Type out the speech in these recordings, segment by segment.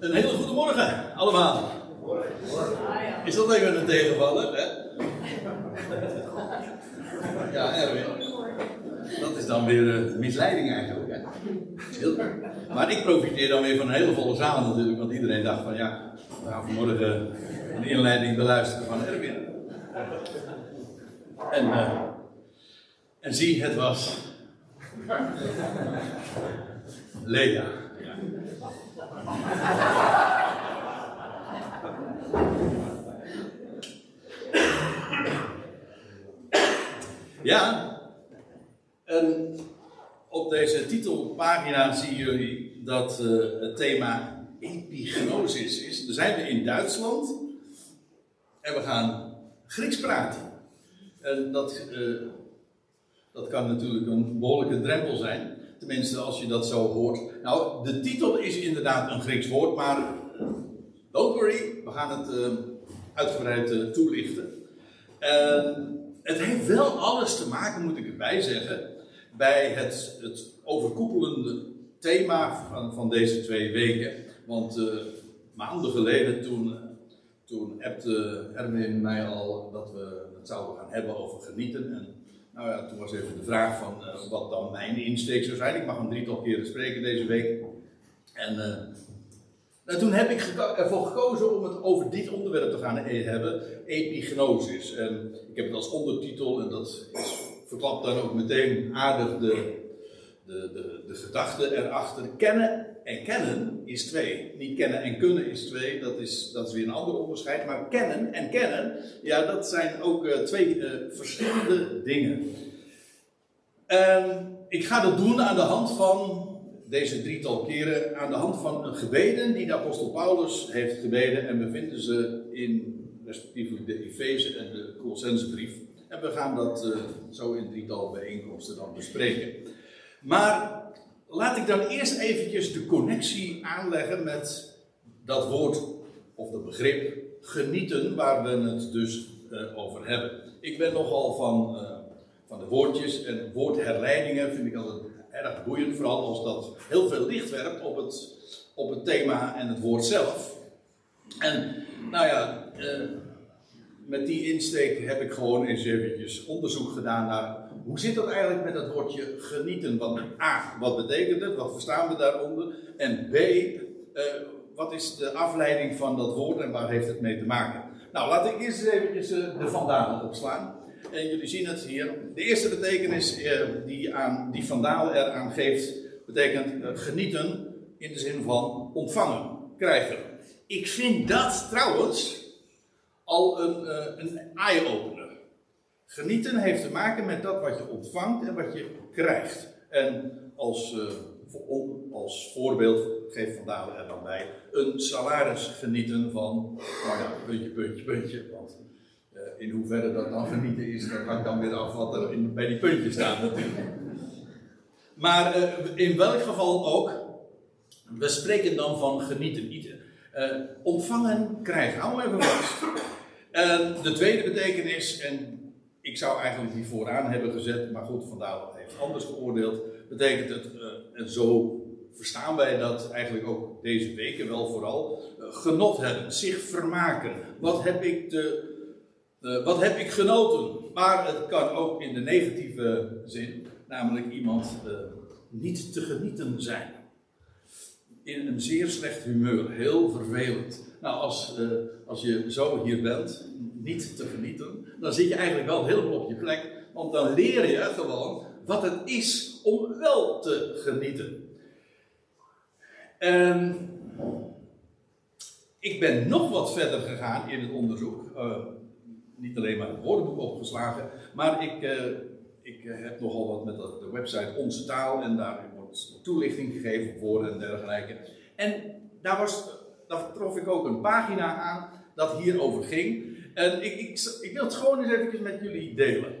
Een hele goede morgen, allemaal. Is dat even een tegenvaller, hè? Ja, Erwin. Dat is dan weer uh, misleiding eigenlijk, hè? Heel... Maar ik profiteer dan weer van een hele volle zaal natuurlijk, want iedereen dacht van ja, we gaan vanmorgen een inleiding beluisteren van Erwin. En, uh, en zie, het was Lea. Ja, en op deze titelpagina zien jullie dat uh, het thema epignosis is. Dan zijn we in Duitsland en we gaan Grieks praten. En dat, uh, dat kan natuurlijk een behoorlijke drempel zijn. Tenminste, als je dat zo hoort. Nou, de titel is inderdaad een Grieks woord, maar don't worry, we gaan het uh, uitgebreid toelichten. het heeft wel alles te maken, moet ik erbij zeggen, bij het, het overkoepelende thema van, van deze twee weken. Want maanden geleden toen, toen appte Erwin mij al dat we het zouden gaan hebben over genieten. En nou ja, toen was even de vraag van uh, wat dan mijn insteek zou zijn. Ik mag een drietal keren spreken deze week. En uh, nou, toen heb ik ervoor gekozen om het over dit onderwerp te gaan hebben, epignosis. En ik heb het als ondertitel, en dat verklapt dan ook meteen aardig de, de, de, de gedachte erachter. Kennen en kennen is twee. Niet kennen en kunnen is twee, dat is, dat is weer een ander onderscheid. Maar kennen en kennen, ja, dat zijn ook uh, twee uh, verschillende dingen. En ik ga dat doen aan de hand van deze drietal keren, aan de hand van een gebeden die de apostel Paulus heeft gebeden. En we vinden ze in respectievelijk de Efeze en de Colossensebrief. En we gaan dat uh, zo in drietal bijeenkomsten dan bespreken. Maar laat ik dan eerst eventjes de connectie aanleggen met dat woord of dat begrip genieten, waar we het dus uh, over hebben. Ik ben nogal van, uh, van de woordjes en woordherleidingen vind ik altijd erg boeiend, vooral als dat heel veel licht werpt op het, op het thema en het woord zelf. En nou ja, met die insteek heb ik gewoon eens eventjes onderzoek gedaan naar hoe zit dat eigenlijk met dat woordje genieten. Want A, wat betekent het? Wat verstaan we daaronder? En B, uh, wat is de afleiding van dat woord en waar heeft het mee te maken? Nou, laat ik eerst uh, de vandalen opslaan. En jullie zien het hier. De eerste betekenis uh, die, aan, die vandalen eraan geeft, betekent genieten in de zin van ontvangen, krijgen. Ik vind dat trouwens al een, een eye-opener. Genieten heeft te maken met dat wat je ontvangt en wat je krijgt. En als, voor, als voorbeeld geeft Van Dalen er dan bij een salaris genieten van, nou ja, puntje, puntje, puntje. Want uh, in hoeverre dat dan genieten is, dat hangt dan weer af wat er bij die puntjes staat natuurlijk. Maar in welk geval ook, we spreken dan van genieten. ontvangen, krijgen. Hou even vast. En de tweede betekenis, en ik zou eigenlijk die vooraan hebben gezet, maar goed, vandaar heeft anders geoordeeld, betekent het, uh, en zo verstaan wij dat eigenlijk ook deze weken wel vooral, uh, genot hebben, zich vermaken. Wat heb ik, te, uh, wat heb ik genoten? Maar het kan ook in de negatieve zin, namelijk iemand niet te genieten zijn. In een zeer slecht humeur, heel vervelend. Nou, als, uh, als je zo hier bent, niet te genieten, dan zit je eigenlijk wel helemaal op je plek. Want dan leer je gewoon wat het is om wel te genieten. En ik ben nog wat verder gegaan in het onderzoek. Uh, niet alleen maar het woordenboek opgeslagen, maar ik, uh, ik heb nogal wat met de website Onze Taal en daar wordt toelichting gegeven op woorden en dergelijke. En daar was daar trof ik ook een pagina aan dat hierover ging. En ik, ik, ik wil het gewoon eens even met jullie delen.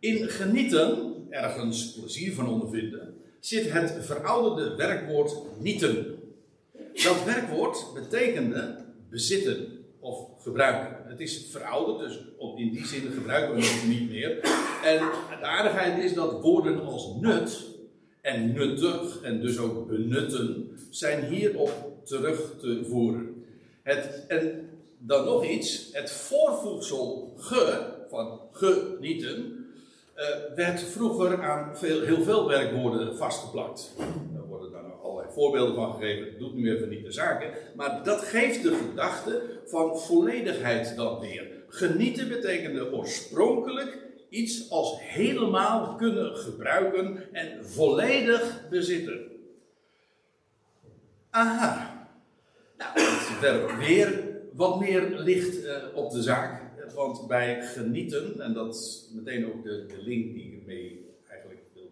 In genieten, ergens plezier van ondervinden, zit het verouderde werkwoord nieten. Dat werkwoord betekende bezitten of gebruiken. Het is verouderd, dus in die zin gebruiken we het niet meer. En de aardigheid is dat woorden als nut en nuttig en dus ook benutten zijn hierop terug te voeren. Het, en dan nog iets, het voorvoegsel ge, van genieten, uh, werd vroeger aan veel, heel veel werkwoorden vastgeplakt. Daar worden dan nog allerlei voorbeelden van gegeven, dat doet nu even niet de zaken. Maar dat geeft de gedachte van volledigheid dan weer. Genieten betekende oorspronkelijk iets als helemaal kunnen gebruiken en volledig bezitten. Aha. Werpt weer wat meer licht uh, op de zaak. Want bij genieten, en dat is meteen ook de, de link die ik ermee eigenlijk wil,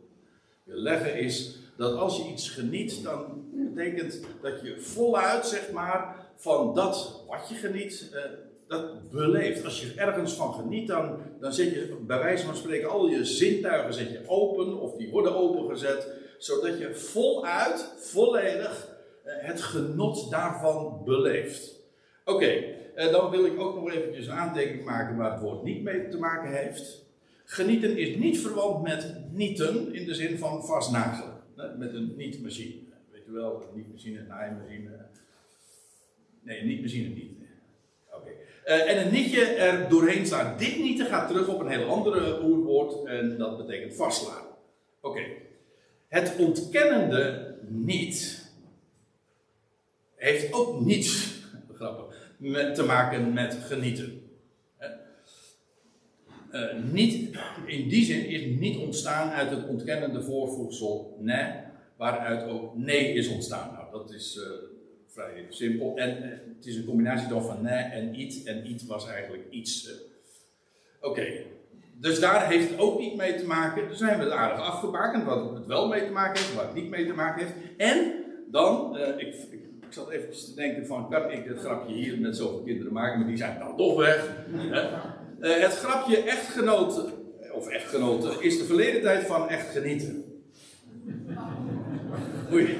leggen, is dat als je iets geniet, dan betekent dat je voluit, zeg maar, van dat wat je geniet, uh, dat beleeft. Als je ergens van geniet, dan, dan zet je bij wijze van spreken al je zintuigen zet je open, of die worden opengezet, zodat je voluit, volledig het genot daarvan beleeft. Oké, uh, dan wil ik ook nog eventjes een aantekening maken waar het woord niet mee te maken heeft. Genieten is niet verwant met nieten in de zin van vastnagelen. Met een niet-machine. Weet je wel, een niet-machine, een naaimachine. Nee, niet-machine niet. Oké. Uh, en een nietje er doorheen slaan. Dit nieten gaat terug op een heel andere oerwoord en dat betekent vastslaan. Oké. Het ontkennende niet heeft ook niets, grappig, met, te maken met genieten. Uh, niet, in die zin is niet ontstaan uit het ontkennende voorvoegsel ne, waaruit ook nee is ontstaan. Nou, dat is uh, vrij simpel. En uh, het is een combinatie dan van ne en iets. En iets was eigenlijk iets. Oké, dus daar heeft het ook niet mee te maken. Daar zijn we het aardig afgebakend, wat het wel mee te maken heeft, wat het niet mee te maken heeft. En dan, ik zat even te denken van, kan ik het grapje hier met zoveel kinderen maken, maar die zijn dan toch weg. Uh, het grapje echtgenoten, of echtgenoten, is de verleden tijd van echt genieten. Oei.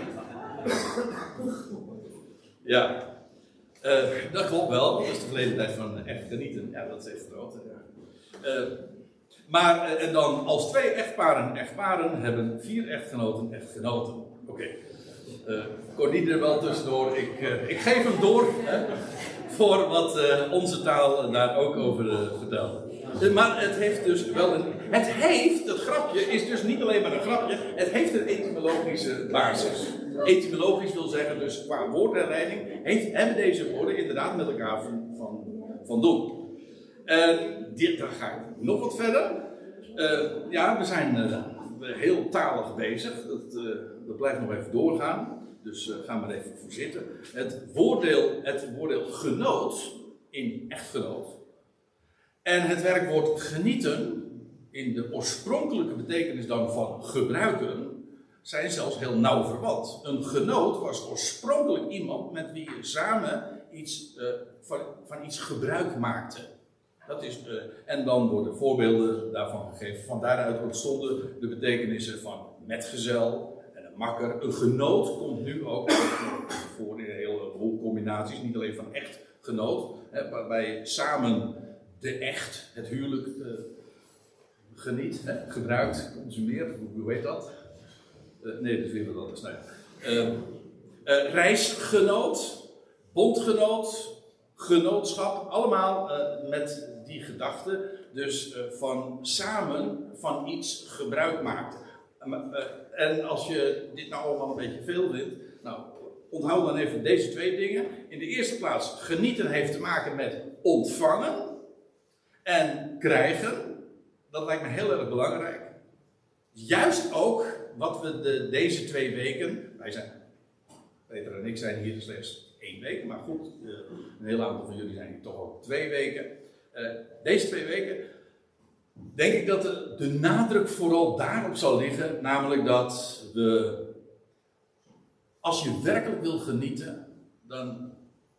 Ja. Uh, dat klopt wel, dat is de verleden tijd van echt genieten. Ja, dat is echt groot. Uh, maar, en dan als twee echtparen echtparen hebben vier echtgenoten echtgenoten. Oké. Uh, Cornie er wel tussendoor. Ik, ik geef hem door. Hè voor wat uh, onze taal daar ook over vertelt. Maar het heeft dus wel een. Het heeft, dat grapje is dus niet alleen maar een grapje, het heeft een etymologische basis. Etymologisch wil zeggen, dus qua woordenleiding, heeft, hebben deze woorden inderdaad met elkaar van, van, van doen. En dit, dan ga ik nog wat verder. Ja, we zijn heel talig bezig. Dat, dat blijft nog even doorgaan. Dus uh, ga maar even voor zitten. Het woordeel, het woordeel genoot in echtgenoot. En het werkwoord genieten in de oorspronkelijke betekenis dan van gebruiken zijn zelfs heel nauw verwant. Een genoot was oorspronkelijk iemand met wie je samen iets, uh, van, van, iets gebruik maakte. Dat is, uh, en dan worden voorbeelden daarvan gegeven. Van daaruit ontstonden de betekenissen van metgezel, Een genoot komt nu ook voor in een heleboel combinaties. Niet alleen van echt genoot, hè, waarbij samen de echt, het huwelijk, uh, geniet, hè, gebruikt, consumeert. Hoe, heet dat? Uh, nee, dat is weer wat anders. Reisgenoot, bondgenoot, genootschap, allemaal met die gedachte. Dus van samen van iets gebruik maakt. En als je dit nou allemaal een beetje veel vindt, nou, onthoud dan even deze twee dingen. In de eerste plaats, genieten heeft te maken met ontvangen en krijgen. Dat lijkt me heel erg belangrijk. Juist ook wat we de, deze twee weken, wij zijn, Peter en ik zijn hier slechts één week, maar goed, uh, een heel aantal van jullie zijn hier toch al twee weken. Uh, deze twee weken denk ik dat de, nadruk vooral daarop zal liggen, namelijk dat als je werkelijk wil genieten, dan,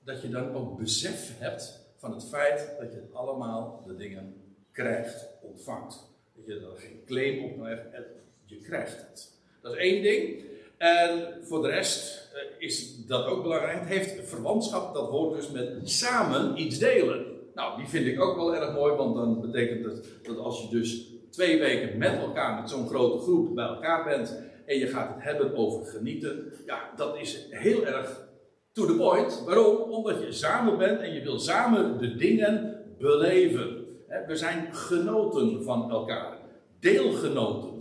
dat je dan ook besef hebt van het feit dat je allemaal de dingen krijgt, ontvangt. Dat je er geen claim op hebt, je krijgt het. Dat is één ding. En voor de rest eh, is dat ook belangrijk. Het heeft verwantschap, dat hoort dus met samen iets delen. Nou, die vind ik ook wel erg mooi, want dan betekent het dat als je dus twee weken met elkaar, met zo'n grote groep bij elkaar bent en je gaat het hebben over genieten, ja, dat is heel erg to the point. Waarom? Omdat je samen bent en je wil samen de dingen beleven. We zijn genoten van elkaar, deelgenoten.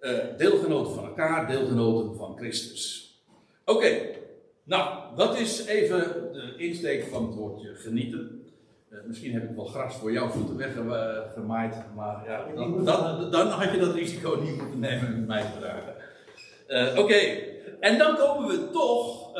Uh, deelgenoten van elkaar, deelgenoten van Christus. Oké, nou, dat is even de insteek van het woordje genieten. Uh, misschien heb ik wel gras voor jouw voeten weggemaaid, maar ja, dan, dan, dan, had je dat risico niet moeten nemen met mij te dragen. Uh, Oké, en dan komen we toch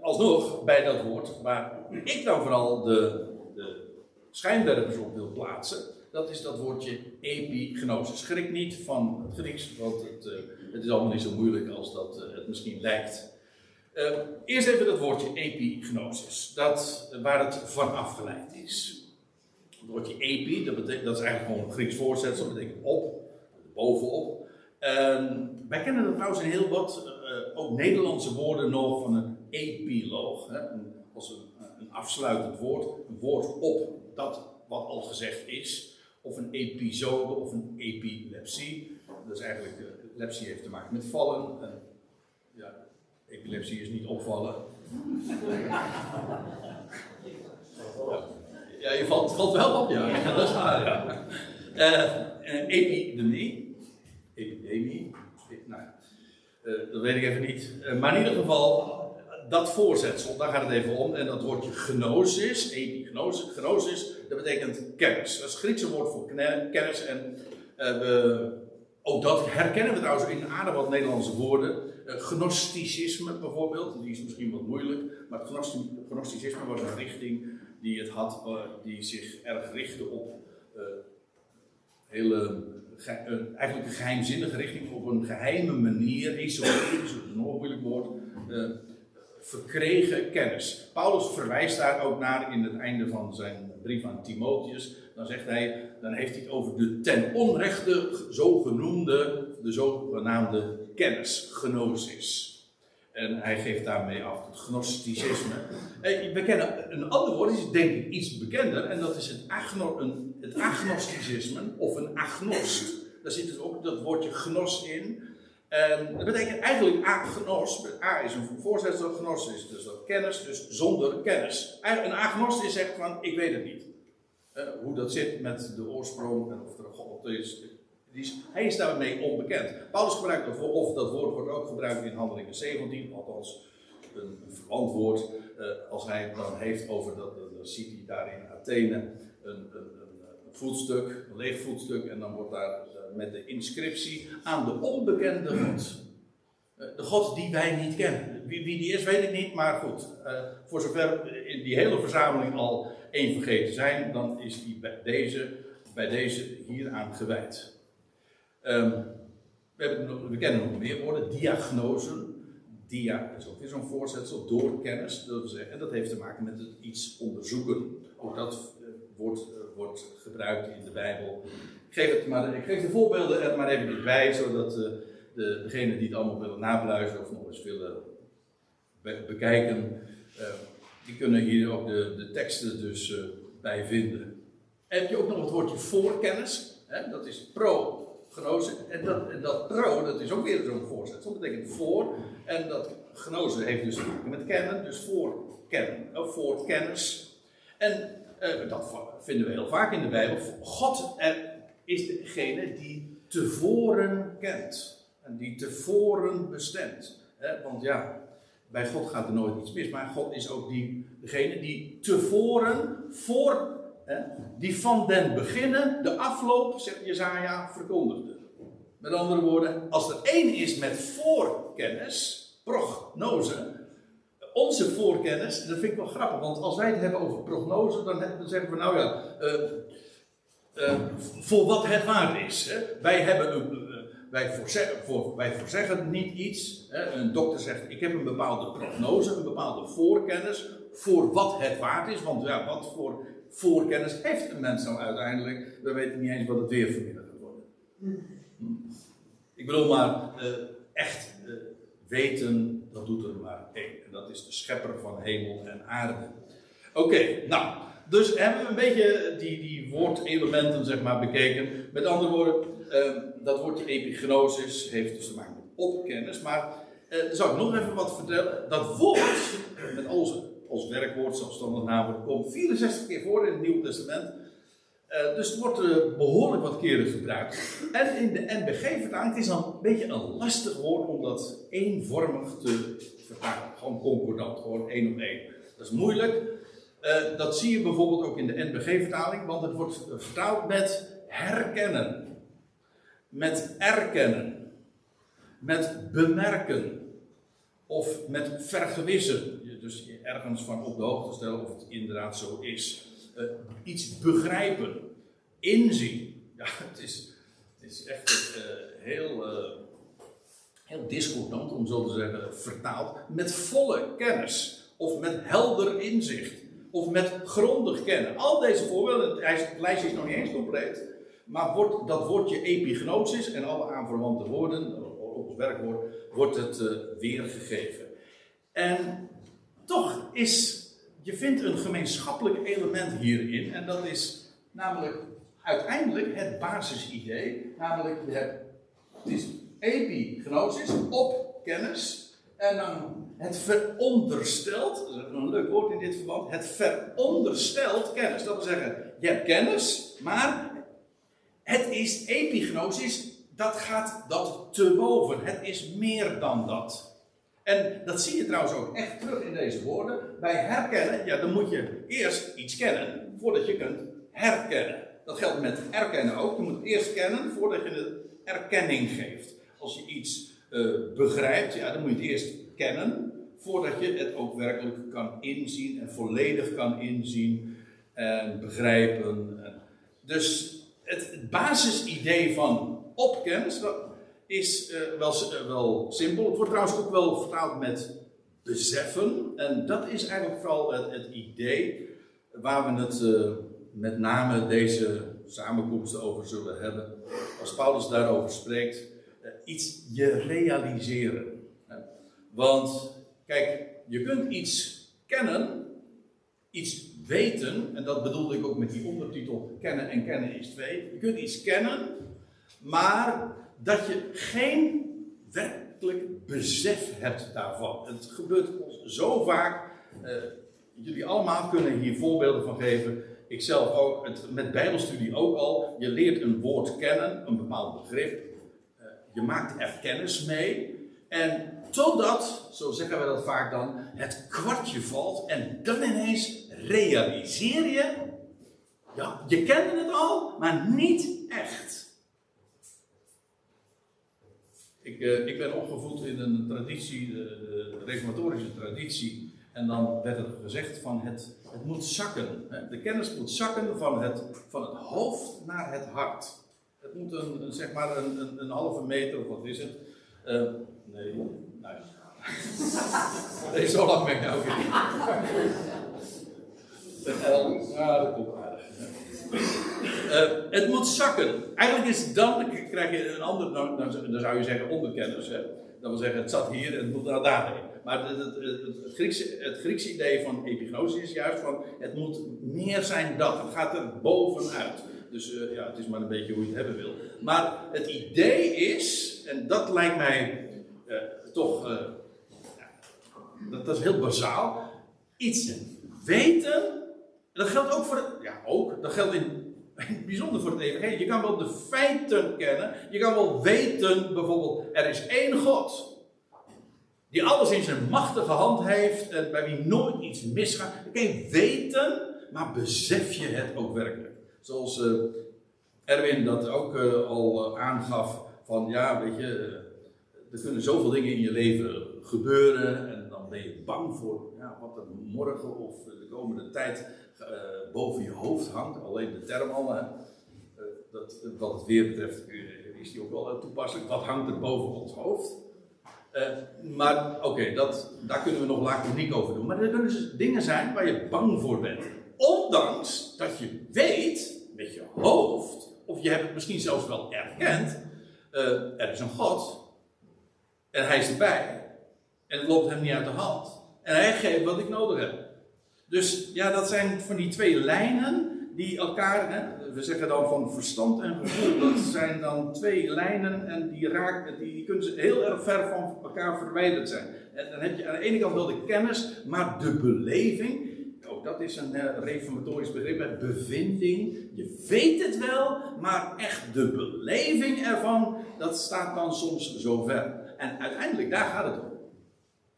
alsnog bij dat woord waar ik dan vooral de, de schijnwerpers op wil plaatsen. Dat is dat woordje epignosis. Schrik niet van het Grieks, want het, het is allemaal niet zo moeilijk als dat het misschien lijkt. Uh, eerst even dat woordje epignosis, dat, waar het van afgeleid is. Het woordje epi, dat, betekent, dat is eigenlijk gewoon een Grieks voorzetsel, dat betekent op, bovenop. Uh, wij kennen dat trouwens in heel wat, uh, ook Nederlandse woorden nog, van een epiloog. Hè? Een, als een, een, afsluitend woord, een woord op dat wat al gezegd is. Of een episode of een epilepsie. Dat is eigenlijk, uh, lepsie heeft te maken met vallen. Epilepsie is niet opvallen. Ja, je valt, valt wel op, ja. ja dat is waar, ja. Uh, epidemie. Epidemie. Nou, uh, dat weet ik even niet. Uh, maar in ieder geval, dat voorzetsel, daar gaat het even om. En dat woordje gnosis, epignosis, gnosis, dat betekent kennis. Dat is het Griekse woord voor kennis. En we, ook dat herkennen we trouwens in aardig wat Nederlandse woorden. Uh, gnosticisme bijvoorbeeld, die is misschien wat moeilijk, maar het gnosticisme was een richting die, het had, uh, die zich erg richtte op uh, hele, eigenlijk een geheimzinnige richting, op een geheime manier, esoterisch, dat is een moeilijk woord, verkregen kennis. Paulus verwijst daar ook naar in het einde van zijn brief aan Timotheus. Dan zegt hij, dan heeft hij het over de ten onrechte zogenoemde, de zogenaamde kennis, gnosis. En hij geeft daarmee af het gnosticisme. We kennen een ander woord, is denk ik iets bekender, en dat is het, agno, het agnosticisme of een agnost. Daar zit dus ook dat woordje gnos in. En dat betekent eigenlijk agnos. A is een voorzetsel, gnos is dus dat kennis, dus zonder kennis. Een agnost is zegt van, ik weet het niet. Uh, hoe dat zit met de oorsprong of er God is, is, hij is daarmee onbekend. Paulus gebruikt dat woord, of dat woord wordt ook gebruikt in Handelingen 17, althans een, een. Uh, als hij het dan heeft over dat, dan ziet hij daar in Athene een, een, een, voetstuk, een leeg voetstuk, en dan wordt daar met de inscriptie aan de onbekende God. Uh, de God die wij niet kennen. Wie, wie, die is, weet ik niet, maar goed. voor zover in die hele verzameling al één vergeten zijn, dan is die bij deze, bij deze hieraan gewijd. Um, we, hebben, we, kennen nog meer woorden. Diagnose. Dia is ook weer zo'n voorzetsel. Door kennis. Dat zeggen. En dat heeft te maken met het iets onderzoeken. Ook dat uh, wordt, uh, wordt gebruikt in de Bijbel. Ik geef, het maar, ik geef de voorbeelden er maar even bij. Zodat uh, de, degenen die het allemaal willen nabluizen of nog eens willen be bekijken. die kunnen hier ook de, de teksten dus bij vinden. En heb je ook nog het woordje voorkennis. Hè? Dat is pro Genozen. En dat, dat pro, dat is ook weer zo'n voorzet. Dat betekent voor. En dat genozen heeft dus met kennen. Dus voor kennen. Of voor kennis. En uh, dat vinden we heel vaak in de Bijbel. God er is degene die tevoren kent. En die tevoren bestemt. want ja, bij God gaat er nooit iets mis. Maar God is ook die, degene die tevoren, voor die van den beginnen de afloop, zegt Jezaja, verkondigde. Met andere woorden, als er één is met voorkennis, prognose, onze voorkennis, dat vind ik wel grappig, want als wij het hebben over prognose, dan, zeggen we nou ja, uh, uh, voor wat het waard is. Hè? Wij hebben een, uh, wij, voorzeggen, voor, wij voorzeggen niet iets. Hè? Een dokter zegt: Ik heb een bepaalde prognose, een bepaalde voorkennis voor wat het waard is. Want ja, wat voor voorkennis heeft een mens nou uiteindelijk? We weten niet eens wat het weer vanmiddag gaat worden. Hm. Ik bedoel maar, uh, echt uh, weten, dat doet er maar één. En dat is de schepper van hemel en aarde. Oké, nou, dus hebben we een beetje die, die woordelementen zeg maar bekeken. Met andere woorden, uh, dat woordje epignosis heeft dus te maken met op kennis. Maar dan zal ik nog even wat vertellen. Dat woord, met als, als werkwoord, zelfstandig naamwoord, komt 64 keer voor in het Nieuwe Testament. Uh, dus het wordt uh, behoorlijk wat keren gebruikt. En in de NBG-vertaling, het is dan een beetje een lastig woord om dat eenvormig te vertalen. Gewoon concordant, gewoon één op één. Dat is moeilijk. Uh, dat zie je bijvoorbeeld ook in de NBG-vertaling, want het wordt vertaald met herkennen, met erkennen, met bemerken of met vergewissen. Dus ergens van op de hoogte stellen of het inderdaad zo is. Uh, iets begrijpen, inzien. Ja, het is, het is echt uh, heel, uh, heel discordant, om zo te zeggen, vertaald. Met volle kennis of met helder inzicht of met grondig kennen. Al deze voorbeelden, het lijstje is nog niet eens compleet, maar wordt, dat woordje epignosis en alle aanverwante woorden, op het werkwoord, wordt het weergegeven. En toch is, je vindt een gemeenschappelijk element hierin, en dat is namelijk uiteindelijk het basisidee, namelijk je hebt, het is epignosis, op kennis, en dan het veronderstelt, dat is een leuk woord in dit verband, het veronderstelt kennis. Dat wil zeggen, je hebt kennis, maar het is epignosis, dat gaat dat te boven. Het is meer dan dat. En dat zie je trouwens ook echt terug in deze woorden. Bij herkennen, ja, dan moet je eerst iets kennen voordat je kunt herkennen. Dat geldt met erkennen ook. Je moet eerst kennen voordat je de erkenning geeft. Als je iets uh, begrijpt, ja, dan moet je het eerst kennen voordat je het ook werkelijk kan inzien en volledig kan inzien en begrijpen. Dus het, basisidee van opkennis is uh, wel, uh, wel simpel. Het wordt trouwens ook wel vertaald met beseffen. En dat is eigenlijk vooral het, het idee waar we het uh, met name deze samenkomsten over zullen hebben. Als Paulus daarover spreekt, iets je realiseren. Want kijk, je kunt iets kennen, iets weten, en dat bedoelde ik ook met die ondertitel Kennen en Kennen is twee. Je kunt iets kennen, maar dat je geen werkelijk besef hebt daarvan. Het gebeurt ons zo vaak. Uh, jullie allemaal kunnen hier voorbeelden van geven. Ik zelf ook, het, met Bijbelstudie ook al. Je leert een woord kennen, een bepaald begrip. Uh, je maakt er kennis mee. En totdat, zo zeggen we dat vaak dan, het kwartje valt en dan ineens realiseer je, ja, je kende het al, maar niet echt. Ik, uh, ik ben opgevoed in een traditie, de, de, reformatorische traditie, en dan werd er gezegd van het, het moet zakken. Hè? De kennis moet zakken van het, van het hoofd naar het hart. Het moet een, zeg maar een, een, een, halve meter, of wat is het? Uh, nee, nou ja. nee, zo lang ben ik nou ook Een ja, dat komt aardig. Uh, het moet zakken. Eigenlijk is dan, krijg je een ander, dan, dan, zou je zeggen onderkenners. Hè? Dat wil zeggen, het zat hier en het moet daar daarheen. Maar het, het, het, Griekse, het idee van epignose is juist van, het moet meer zijn dat. Het gaat er bovenuit. Dus uh, ja, het is maar een beetje hoe je het hebben wil. Maar het idee is, en dat lijkt mij uh, toch, dat, dat, is heel bazaal, iets weten dat geldt ook voor ja ook, dat geldt in, bijzonder voor het evangelie. Je kan wel de feiten kennen, je kan wel weten bijvoorbeeld, er is één God. Die alles in zijn machtige hand heeft en bij wie nooit iets misgaat. Dan kan je weten, maar besef je het ook werkelijk. Zoals uh, Erwin dat ook uh, al uh, aangaf, van ja, weet je, er kunnen zoveel dingen in je leven gebeuren en dan ben je bang voor ja, wat er morgen of de komende tijd uh, boven je hoofd hangt. Alleen de term al, uh, dat, wat het weer betreft, uh, is die ook wel toepasselijk. Wat hangt er boven ons hoofd? maar oké, okay, daar kunnen we nog laconiek over doen. Maar er kunnen dus dingen zijn waar je bang voor bent. Ondanks dat je weet met je hoofd, of je hebt het misschien zelfs wel erkend, er is een God. En hij is erbij. En het loopt hem niet uit de hand. En hij geeft wat ik nodig heb. Dus ja, dat zijn van die twee lijnen die elkaar, hè, we zeggen dan van verstand en gevoel, dat zijn dan twee lijnen en die, raken, die kunnen heel erg ver van elkaar verwijderd zijn. En dan heb je aan de ene kant wel de kennis, maar de beleving, ook dat is een uh, reformatorisch begrip, bevinding. Je weet het wel, maar echt de beleving ervan, dat staat dan soms zo ver. En uiteindelijk, daar gaat het om.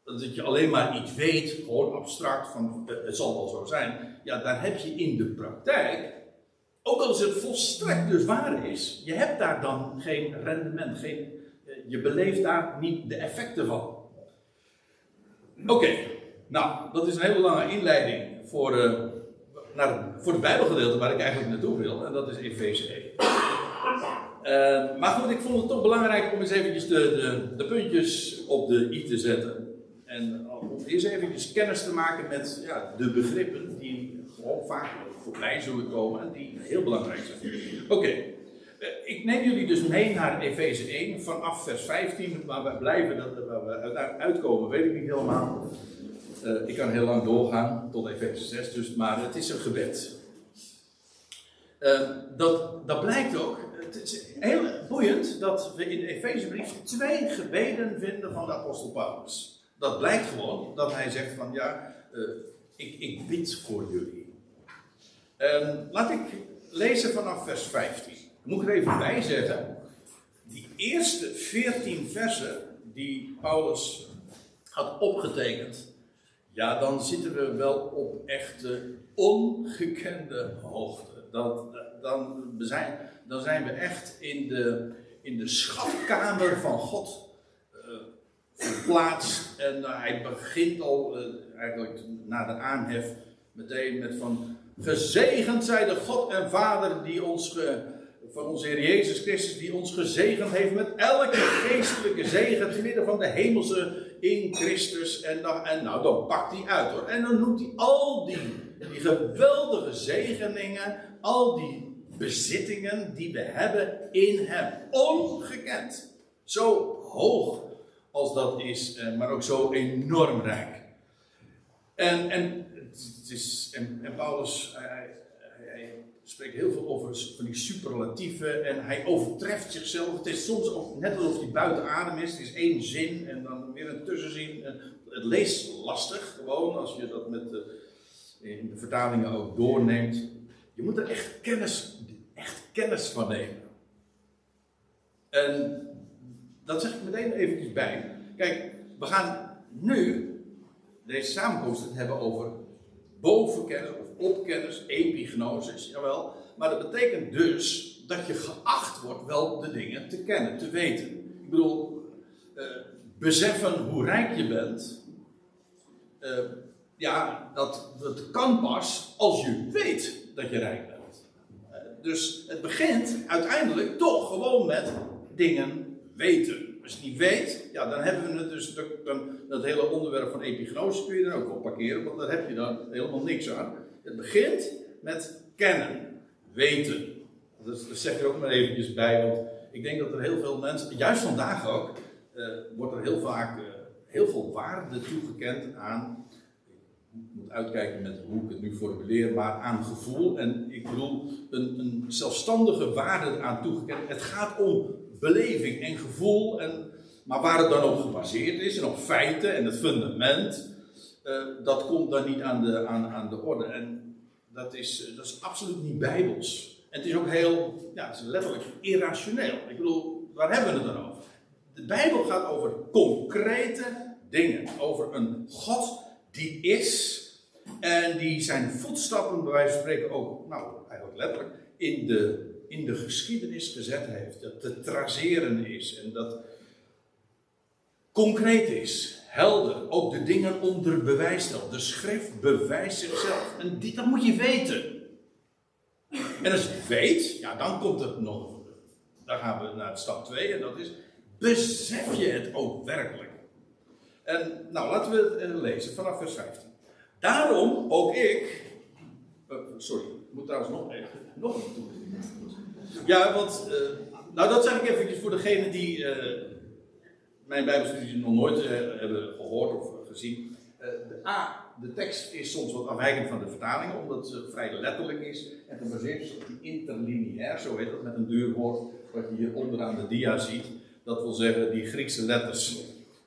Dat je alleen maar iets weet, gewoon abstract, van eh, het zal wel zo zijn. Ja, daar heb je in de praktijk, ook als het volstrekt dus waar is, je hebt daar dan geen rendement, geen, eh, je beleeft daar niet de effecten van. Oké, nou, dat is een hele lange inleiding voor, uh, naar, voor het Bijbelgedeelte waar ik eigenlijk naartoe wil, en dat is 1. Uh, maar goed, ik vond het toch belangrijk om eens eventjes de, de, de puntjes op de i te zetten. En om eerst eventjes kennis te maken met ja, de begrippen die gewoon vaak voorbij zullen komen en die heel belangrijk zijn. Oké, eh, ik neem jullie dus mee naar Efeze 1 vanaf vers 15, waar we blijven, dat, waar we uitkomen, weet ik niet helemaal. Uh, ik kan heel lang doorgaan tot Efeze 6, dus, maar het is een gebed. Dat, dat blijkt ook, het is heel boeiend dat we in de Efezebrief twee gebeden vinden van de apostel Paulus dat blijkt gewoon dat hij zegt van ja, uh, ik, ik bid voor jullie. Um, laat ik lezen vanaf vers 15. Moet ik er even bij zeggen. Die eerste 14 versen die Paulus had opgetekend. Ja, dan zitten we wel op echte ongekende hoogte. Dat, dan, zijn, dan zijn we echt in de, in de schatkamer van God verplaatst. En uh, hij begint al, uh, eigenlijk na de aanhef, meteen met van... Gezegend zij de God en Vader die ons, ge, van onze Heer Jezus Christus, die ons gezegend heeft met elke geestelijke zegen te midden van de hemelse in Christus. En, dan, en nou, dan pakt hij uit hoor. En dan noemt hij al die, die geweldige zegeningen, al die bezittingen die we hebben in Hem. Ongekend. Zo hoog als dat is, eh, maar ook zo enorm rijk. En, en, het is, en, en Paulus, hij, hij, spreekt heel veel over van die superlatieven en hij overtreft zichzelf. Het is soms net alsof hij buiten adem is. Het is één zin en dan weer een tussenzin. En het leest lastig gewoon als je dat met de, in de vertalingen ook doorneemt. Je moet er echt kennis, echt kennis van nemen. En dat zeg ik meteen eventjes bij. Kijk, we gaan nu deze samenkomst hebben over bovenkennis of opkennis, epignosis, jawel. Maar dat betekent dus dat je geacht wordt wel de dingen te kennen, te weten. Ik bedoel, uh, beseffen hoe rijk je bent, uh, ja, dat, dat kan pas als je weet dat je rijk bent. Uh, dus het begint uiteindelijk toch gewoon met dingen weten. Als je die weet, ja, dan hebben we het dus, dan, dat hele onderwerp van epignose kun je er ook op parkeren, want daar heb je dan helemaal niks aan. Het begint met kennen, weten. Dus, dat zeg ik ook maar eventjes bij, want ik denk dat er heel veel mensen, juist vandaag ook, uh, wordt er heel vaak uh, heel veel waarde toegekend aan, ik moet uitkijken met hoe ik het nu formuleer, maar aan gevoel. En ik bedoel, een, een zelfstandige waarde aan toegekend. Het gaat om beleving en gevoel. En, maar waar het dan op gebaseerd is en op feiten en het fundament, uh, dat komt dan niet aan de, aan, aan de orde. En dat is, dat is absoluut niet bijbels. En het is ook heel, ja, het is letterlijk irrationeel. Ik bedoel, waar hebben we het dan over? De Bijbel gaat over concrete dingen. Over een God die is. En die zijn voetstappen, bij wijze van spreken, ook, nou, eigenlijk letterlijk, in de in de geschiedenis gezet heeft. Dat te traceren is en dat concreet is, helder, ook de dingen onder bewijs stelt. De schrift bewijst zichzelf. En die, dat moet je weten. En als je het weet, ja, dan komt het nog. Dan gaan we naar stap 2 en dat is: besef je het ook werkelijk? En nou, laten we het eh, lezen vanaf vers 15. Daarom ook ik. Uh, sorry, ik moet trouwens nog. Nog een toe. Ja, want, uh, nou dat zeg ik eventjes voor degenen die uh, mijn Bijbelstudie nog nooit uh, hebben gehoord of gezien. de A, de tekst is soms wat afwijkend van de vertalingen, omdat ze vrij letterlijk is en gebaseerd is op die interlineair, zo heet dat met een duur woord, wat je hier onderaan de dia ziet. Dat wil zeggen, die Griekse letters,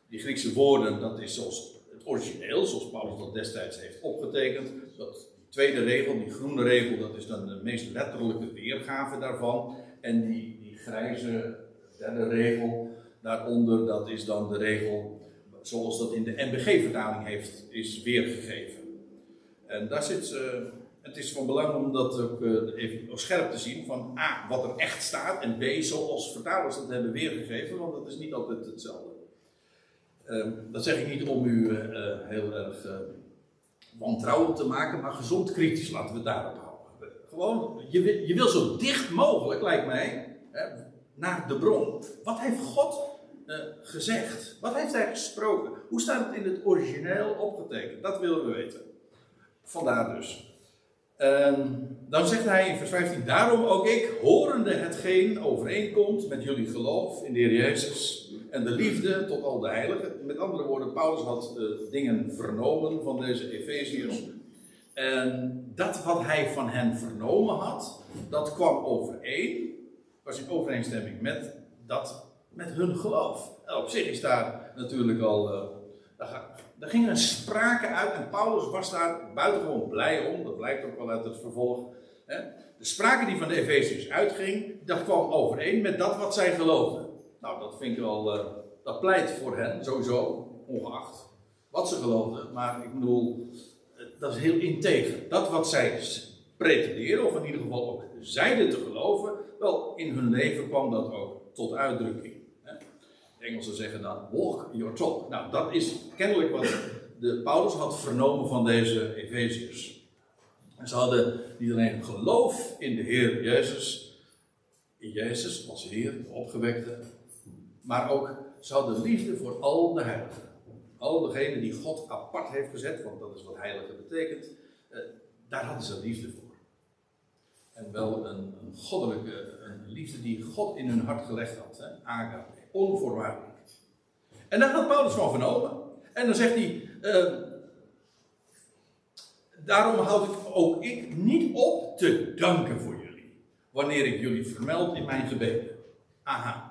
die Griekse woorden, dat is zoals het origineel, zoals Paulus dat destijds heeft opgetekend. Dat tweede regel, die groene regel, dat is dan de meest letterlijke weergave daarvan. En die, die grijze derde regel daaronder, dat is dan de regel zoals dat in de NBG-vertaling heeft, is weergegeven. En daar zit, uh, het is van belang om dat ook uh, even scherp te zien van A, wat er echt staat, en B, zoals vertalers dat hebben weergegeven, want dat is niet altijd hetzelfde. Uh, dat zeg ik niet om u heel erg wantrouwend te maken, maar gezond kritisch, laten we daarop houden. Gewoon, je, je wil zo dicht mogelijk, lijkt mij, hè, naar de bron. Wat heeft God uh, gezegd? Wat heeft hij gesproken? Hoe staat het in het origineel opgetekend? Dat willen we weten. Vandaar dus. Uh, dan zegt hij in vers 15: Daarom ook ik, horende hetgeen overeenkomt met jullie geloof in de Heer Jezus en de liefde tot al de heiligen. Met andere woorden, Paulus had uh, dingen vernomen van deze Efeziërs. En dat wat hij van hen vernomen had, dat kwam overeen, was in overeenstemming met dat met hun geloof. Op zich is daar natuurlijk al. Uh, daar, ging een sprake uit en Paulus was daar buitengewoon blij om. Dat blijkt ook wel uit het vervolg. Hè. De sprake die van de Efeziërs uitging, dat kwam overeen met dat wat zij geloofden. Nou, dat vind ik wel. Uh, dat pleit voor hen, sowieso, ongeacht wat ze geloofden. Maar ik bedoel, eh, dat is heel integer. Dat wat zij pretenderen, of in ieder geval ook zeiden te geloven, wel, in hun leven kwam dat ook tot uitdrukking. De Engelsen zeggen dan walk your talk. Nou, dat is kennelijk wat de Paulus had vernomen van deze Efeziërs. Ze hadden niet alleen geloof in de Heer Jezus, in Jezus als Heer, de opgewekte, maar ook ze hadden liefde voor al de heiligen. Al degenen die God apart heeft gezet, want dat is wat heilige betekent, eh, daar hadden ze liefde voor. En wel een, een goddelijke een liefde die God in hun hart gelegd had, hè? Onvoorwaardelijk. En daar had Paulus van vernomen. En dan zegt hij. Uh, daarom houd ik ook ik niet op te danken voor jullie. Wanneer ik jullie vermeld in mijn gebeden. Aha.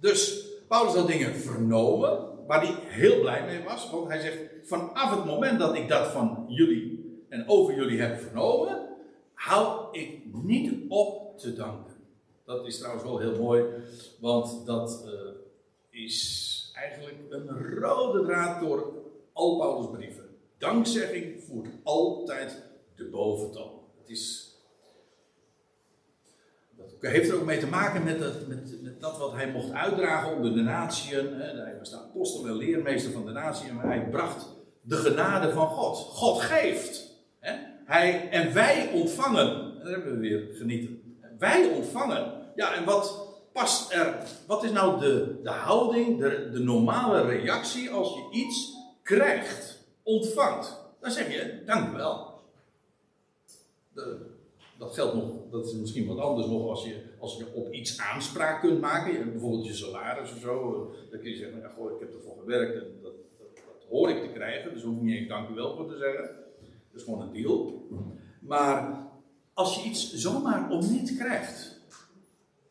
Dus Paulus had dingen vernomen. Waar hij heel blij mee was. Want hij zegt: Vanaf het moment dat ik dat van jullie en over jullie heb vernomen. Houd ik niet op te danken. Dat is trouwens wel heel mooi, want dat uh, is eigenlijk een rode draad door al Paulus' brieven. Dankzegging voert altijd de boventoon. Het is, heeft er ook mee te maken met dat, met, dat wat hij mocht uitdragen onder de natieën. Hij was de apostel en leermeester van de natieën, maar hij bracht de genade van God. God geeft. Hij, en wij ontvangen. En daar hebben we weer genieten. Wij ontvangen. Ja, en wat past er, wat is nou de, de houding, de, de normale reactie als je iets krijgt, ontvangt? Dan zeg je, dank u wel. De, dat geldt nog, dat is misschien wat anders nog als je, als je op iets aanspraak kunt maken. Bijvoorbeeld je salaris of zo. Dan kun je zeggen, ja, goh, ik heb ervoor gewerkt en dat, dat, hoor ik te krijgen. Dus hoef ik niet eens dank u wel voor te zeggen. Dat is gewoon een deal. Maar als je iets zomaar om niet krijgt,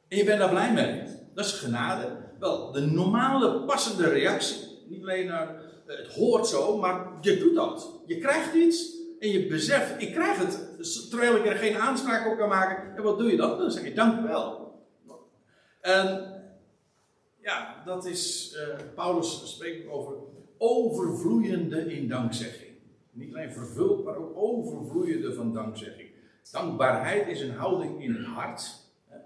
en je bent daar blij mee. Dat is genade. Wel, de normale passende reactie. Niet alleen naar eh, het hoort zo, maar je doet dat. Je krijgt iets en je beseft, ik krijg het terwijl ik er geen aanspraak op kan maken. En wat doe je dan? Dan zeg je dank wel. En ja, dat is, uh, Paulus spreekt over overvloeiende in dankzegging. Niet alleen vervuld, maar ook overvloeiende van dankzegging. Dankbaarheid is een houding in het hart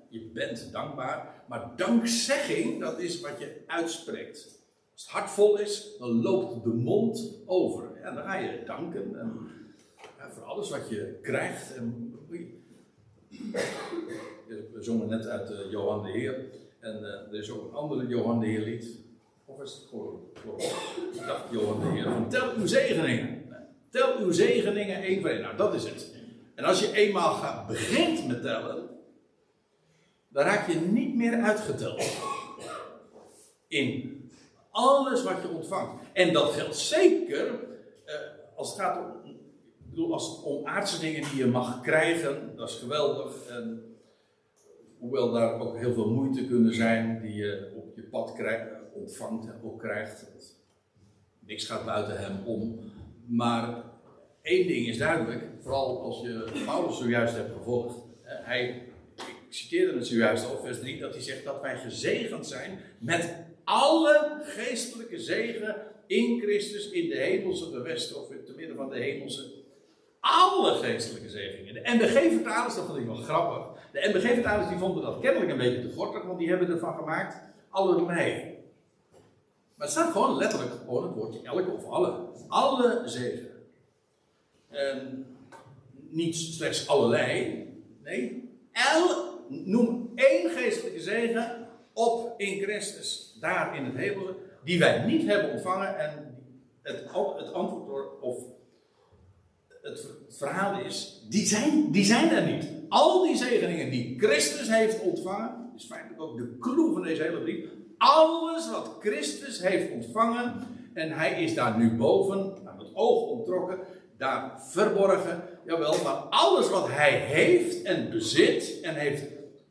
je bent dankbaar. Maar dankzegging, dat is wat je uitspreekt. Als het hart vol is, dan loopt de mond over. En dan ga je danken en, voor alles wat je krijgt. En, we zongen net uit uh, Johan de Heer. En uh, er is ook een andere Johan de Heer lied. Of is het gewoon, ik dacht Johan de Heer. Tel uw zegeningen. Tel uw zegeningen één voor één. Nou, dat is het. En als je eenmaal gaat, begint met tellen, dan raak je niet meer uitgeteld. In alles wat je ontvangt. En dat geldt zeker eh, als het gaat om, bedoel, als het om aardse dingen die je mag krijgen, dat is geweldig. En hoewel daar ook heel veel moeite kunnen zijn die je op je pad krijgt, ontvangt en ook krijgt. Niks gaat buiten hem om. Maar één ding is duidelijk, vooral als je Paulus zojuist hebt gevolgd. Hij, ik citeerde het zojuist al, vers 3, dat hij zegt dat wij gezegend zijn met alle geestelijke zegen in Christus in de hemelse gewesten, of te midden van de hemelse. Alle geestelijke zegeningen. De MBG-vertalers, dat vond ik wel grappig. De MBG-vertalers die vonden dat kennelijk een beetje te gortig, want die hebben ervan gemaakt allerlei. Maar het staat gewoon letterlijk gewoon het woordje elke of alle. Alle zegen. En niet slechts allerlei. Nee, el, noem één geestelijke zegen op in Christus. Daar in het hemel. Die wij niet hebben ontvangen. En het, het antwoord of het verhaal is, die zijn, die zijn er niet. Al die zegeningen die Christus heeft ontvangen, is feitelijk ook de clue van deze hele brief. Alles wat Christus heeft ontvangen, en hij is daar nu boven, aan het oog ontrokken, daar verborgen. Jawel, maar alles wat hij heeft en bezit en heeft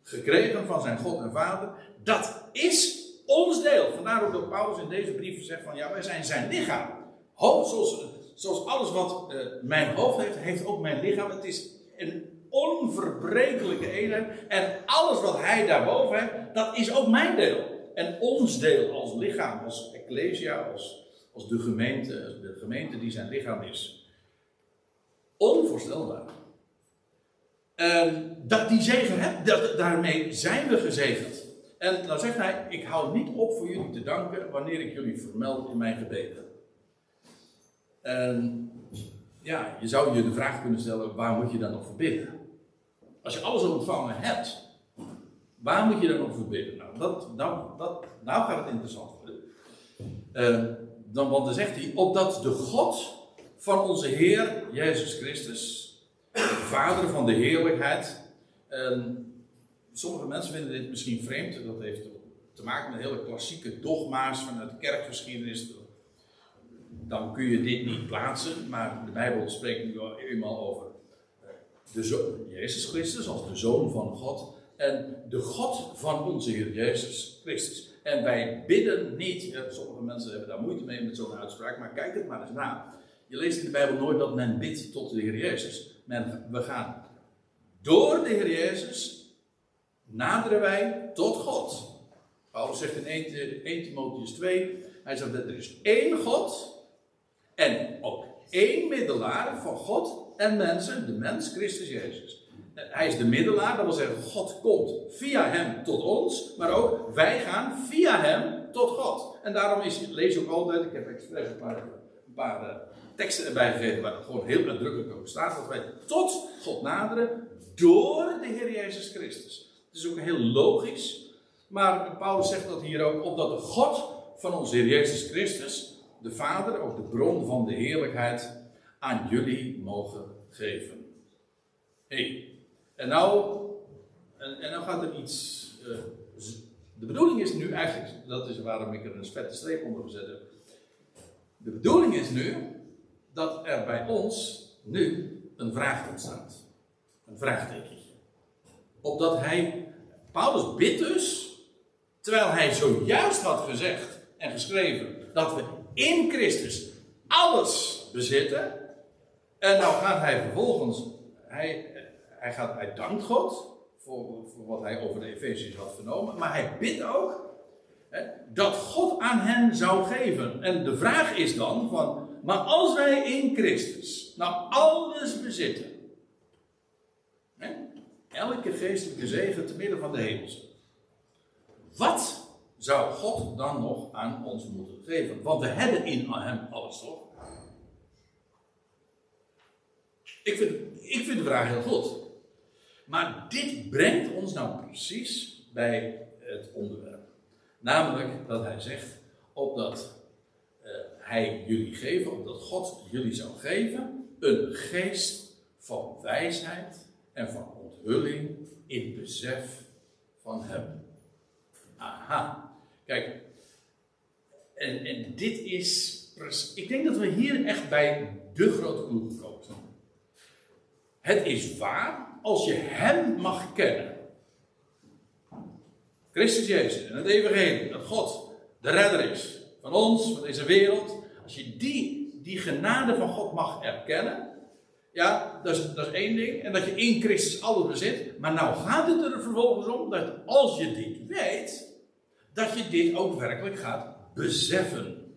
gekregen van zijn God en Vader, dat is ons deel. Vandaar ook dat Paulus in deze brief zegt van ja, wij zijn zijn lichaam. Hoofd, zoals, zoals alles wat uh, mijn hoofd heeft, heeft ook mijn lichaam. Het is een onverbrekelijke eenheid. En alles wat hij daarboven heeft, dat is ook mijn deel. En ons deel als lichaam, als ecclesia, als, als de gemeente, de gemeente die zijn lichaam is. Onvoorstelbaar. En dat die zegen hebt, daarmee zijn we gezegend. En dan zegt hij: Ik hou niet op voor jullie te danken wanneer ik jullie vermeld in mijn gebeden. En ja, je zou je de vraag kunnen stellen: waar moet je dan nog voor bidden? Als je alles al ontvangen hebt, Waar moet je dan nog voor bidden? Nou, dat, nou, dat, nou gaat het interessant worden. Uh, dan, want dan zegt hij, opdat de God van onze Heer Jezus Christus, de Vader van de heerlijkheid. sommige mensen vinden dit misschien vreemd. Dat heeft te maken met hele klassieke dogma's vanuit de kerkgeschiedenis. Dan kun je dit niet plaatsen, maar de Bijbel spreekt nu eenmaal over eh, de zoon, Jezus Christus als de Zoon van God en de God van onze Heer Jezus Christus. En wij bidden niet, sommige mensen hebben daar moeite mee met zo'n uitspraak, maar kijk het maar eens na. Je leest in de Bijbel nooit dat men bidt tot de Heer Jezus. Men, we gaan door de Heer Jezus naderen wij tot God. Paulus zegt in 1, 1 Timotheus 2, hij zegt dat er is één God en ook één middelaar van God en mensen, de mens Christus Jezus. Hij is de middelaar, dat wil zeggen, God komt via hem tot ons, maar ook wij gaan via hem tot God. En daarom is, lees je ook altijd, ik heb expres een paar, een paar uh, teksten erbij gegeven waar het gewoon heel nadrukkelijk over staat, dat wij tot God naderen door de Heer Jezus Christus. Het is ook heel logisch, maar Paulus zegt dat hier ook, opdat de God van onze Heer Jezus Christus, de Vader, ook de bron van de heerlijkheid, aan jullie mogen geven. Hey, en nou, en, en nou gaat er iets. Uh, de bedoeling is nu eigenlijk, dat is waarom ik er een vette streep onder gezet heb. De bedoeling is nu dat er bij ons nu een vraag ontstaat. Een vraagtekentje. Opdat hij, Paulus bidt dus, terwijl hij zojuist had gezegd en geschreven dat we in Christus alles bezitten. En nou gaat hij vervolgens, hij, hij, gaat, hij dankt God voor, voor wat hij over de Efeziërs had vernomen. Maar hij bidt ook hè, dat God aan hen zou geven. En de vraag is dan van, maar als wij in Christus nou alles bezitten. Hè, elke geestelijke zegen te midden van de hemelse. Wat zou God dan nog aan ons moeten geven? Want we hebben in hem alles toch? Ik vind, ik vind de vraag heel goed. Maar dit brengt ons nou precies bij het onderwerp. Namelijk dat hij zegt, opdat uh, hij jullie geven, opdat God jullie zou geven, een geest van wijsheid en van onthulling in besef van hem. Aha. Kijk, en, en dit is ik denk dat we hier echt bij de grote clue gekomen zijn. Het is waar als je Hem mag kennen. Christus Jezus en het Evangelie, dat God de redder is van ons, van deze wereld. Als je die, die genade van God mag erkennen, ja, dat is, dat is één ding. En dat je in Christus alles bezit. Maar nou gaat het er vervolgens om dat als je dit weet, dat je dit ook werkelijk gaat beseffen.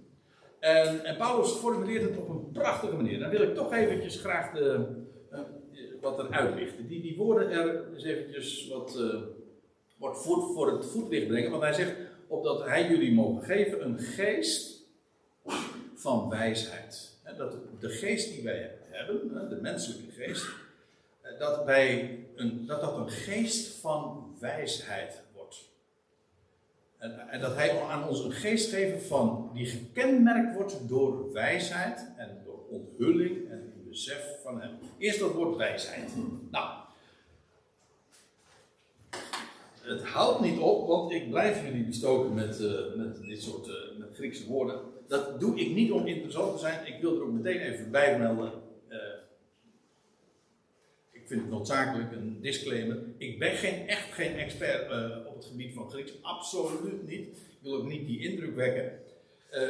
En, en Paulus formuleert het op een prachtige manier. Dan wil ik toch eventjes graag de, uh, wat er uitlichten. Die, die woorden er eens eventjes wat, uh, wat voor, voor het voetlicht brengen. Want hij zegt, opdat hij jullie mogen geven een geest van wijsheid. Dat de geest die wij hebben, de menselijke geest, eh, dat, wij een, dat dat een geest van wijsheid en, dat hij aan ons een geest geeft van, die gekenmerkt wordt door wijsheid en door onthulling en besef van hem. Eerst dat woord wijsheid. Nou, het houdt niet op, want ik blijf jullie bestoken met, uh, met dit soort uh, met Griekse woorden. Dat doe ik niet om interessant te zijn. Ik wil er ook meteen even bij melden vind het noodzakelijk, een disclaimer. Ik ben geen, echt geen expert uh, op het gebied van Grieks. Absoluut niet. Ik wil ook niet die indruk wekken. Uh,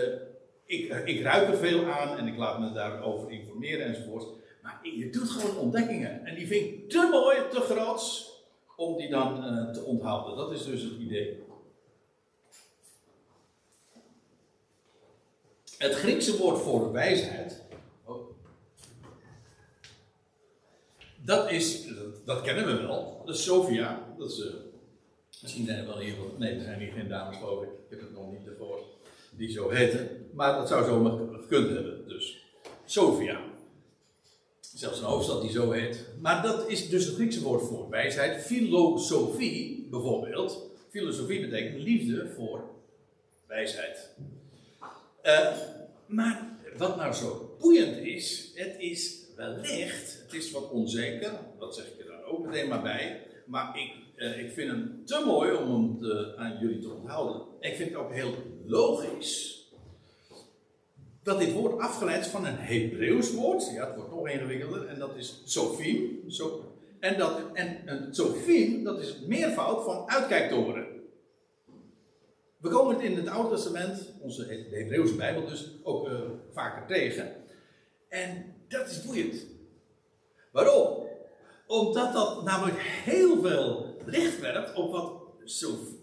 ik, uh, ik ruik er veel aan en ik laat me daarover informeren enzovoort. Maar je doet gewoon ontdekkingen. En die vind ik te mooi, te groot, om die dan te onthouden. Dat is dus het idee. Het Griekse woord voor wijsheid dat is, dat, kennen we wel. Dat is Sofia. Dat is, uh, misschien zijn er wel hier Nee, er zijn hier geen dames, geloof ik. Ik heb het nog niet ervoor. Die zo heten. Maar dat zou zo gekund hebben. Dus Sofia. Zelfs een hoofdstad die zo heet. Maar dat is dus het Griekse woord voor wijsheid. Filosofie, bijvoorbeeld. Filosofie betekent liefde voor wijsheid. Uh, maar wat nou zo boeiend is, het is wellicht, het is wat onzeker, dat zeg ik er dan ook meteen maar bij, maar ik, eh, ik vind hem te mooi om hem aan jullie te onthouden. Ik vind het ook heel logisch dat dit woord afgeleid is van een Hebreeuws woord, ja, het wordt nog ingewikkelder, en dat is Sofim. So, en, dat, en Sofim, dat is het meervoud van uitkijktoren. We komen het in het Oude Testament, onze Hebreeuwse Bijbel dus, ook uh, vaker tegen. En dat is boeiend. Waarom? Omdat dat namelijk heel veel licht werpt op wat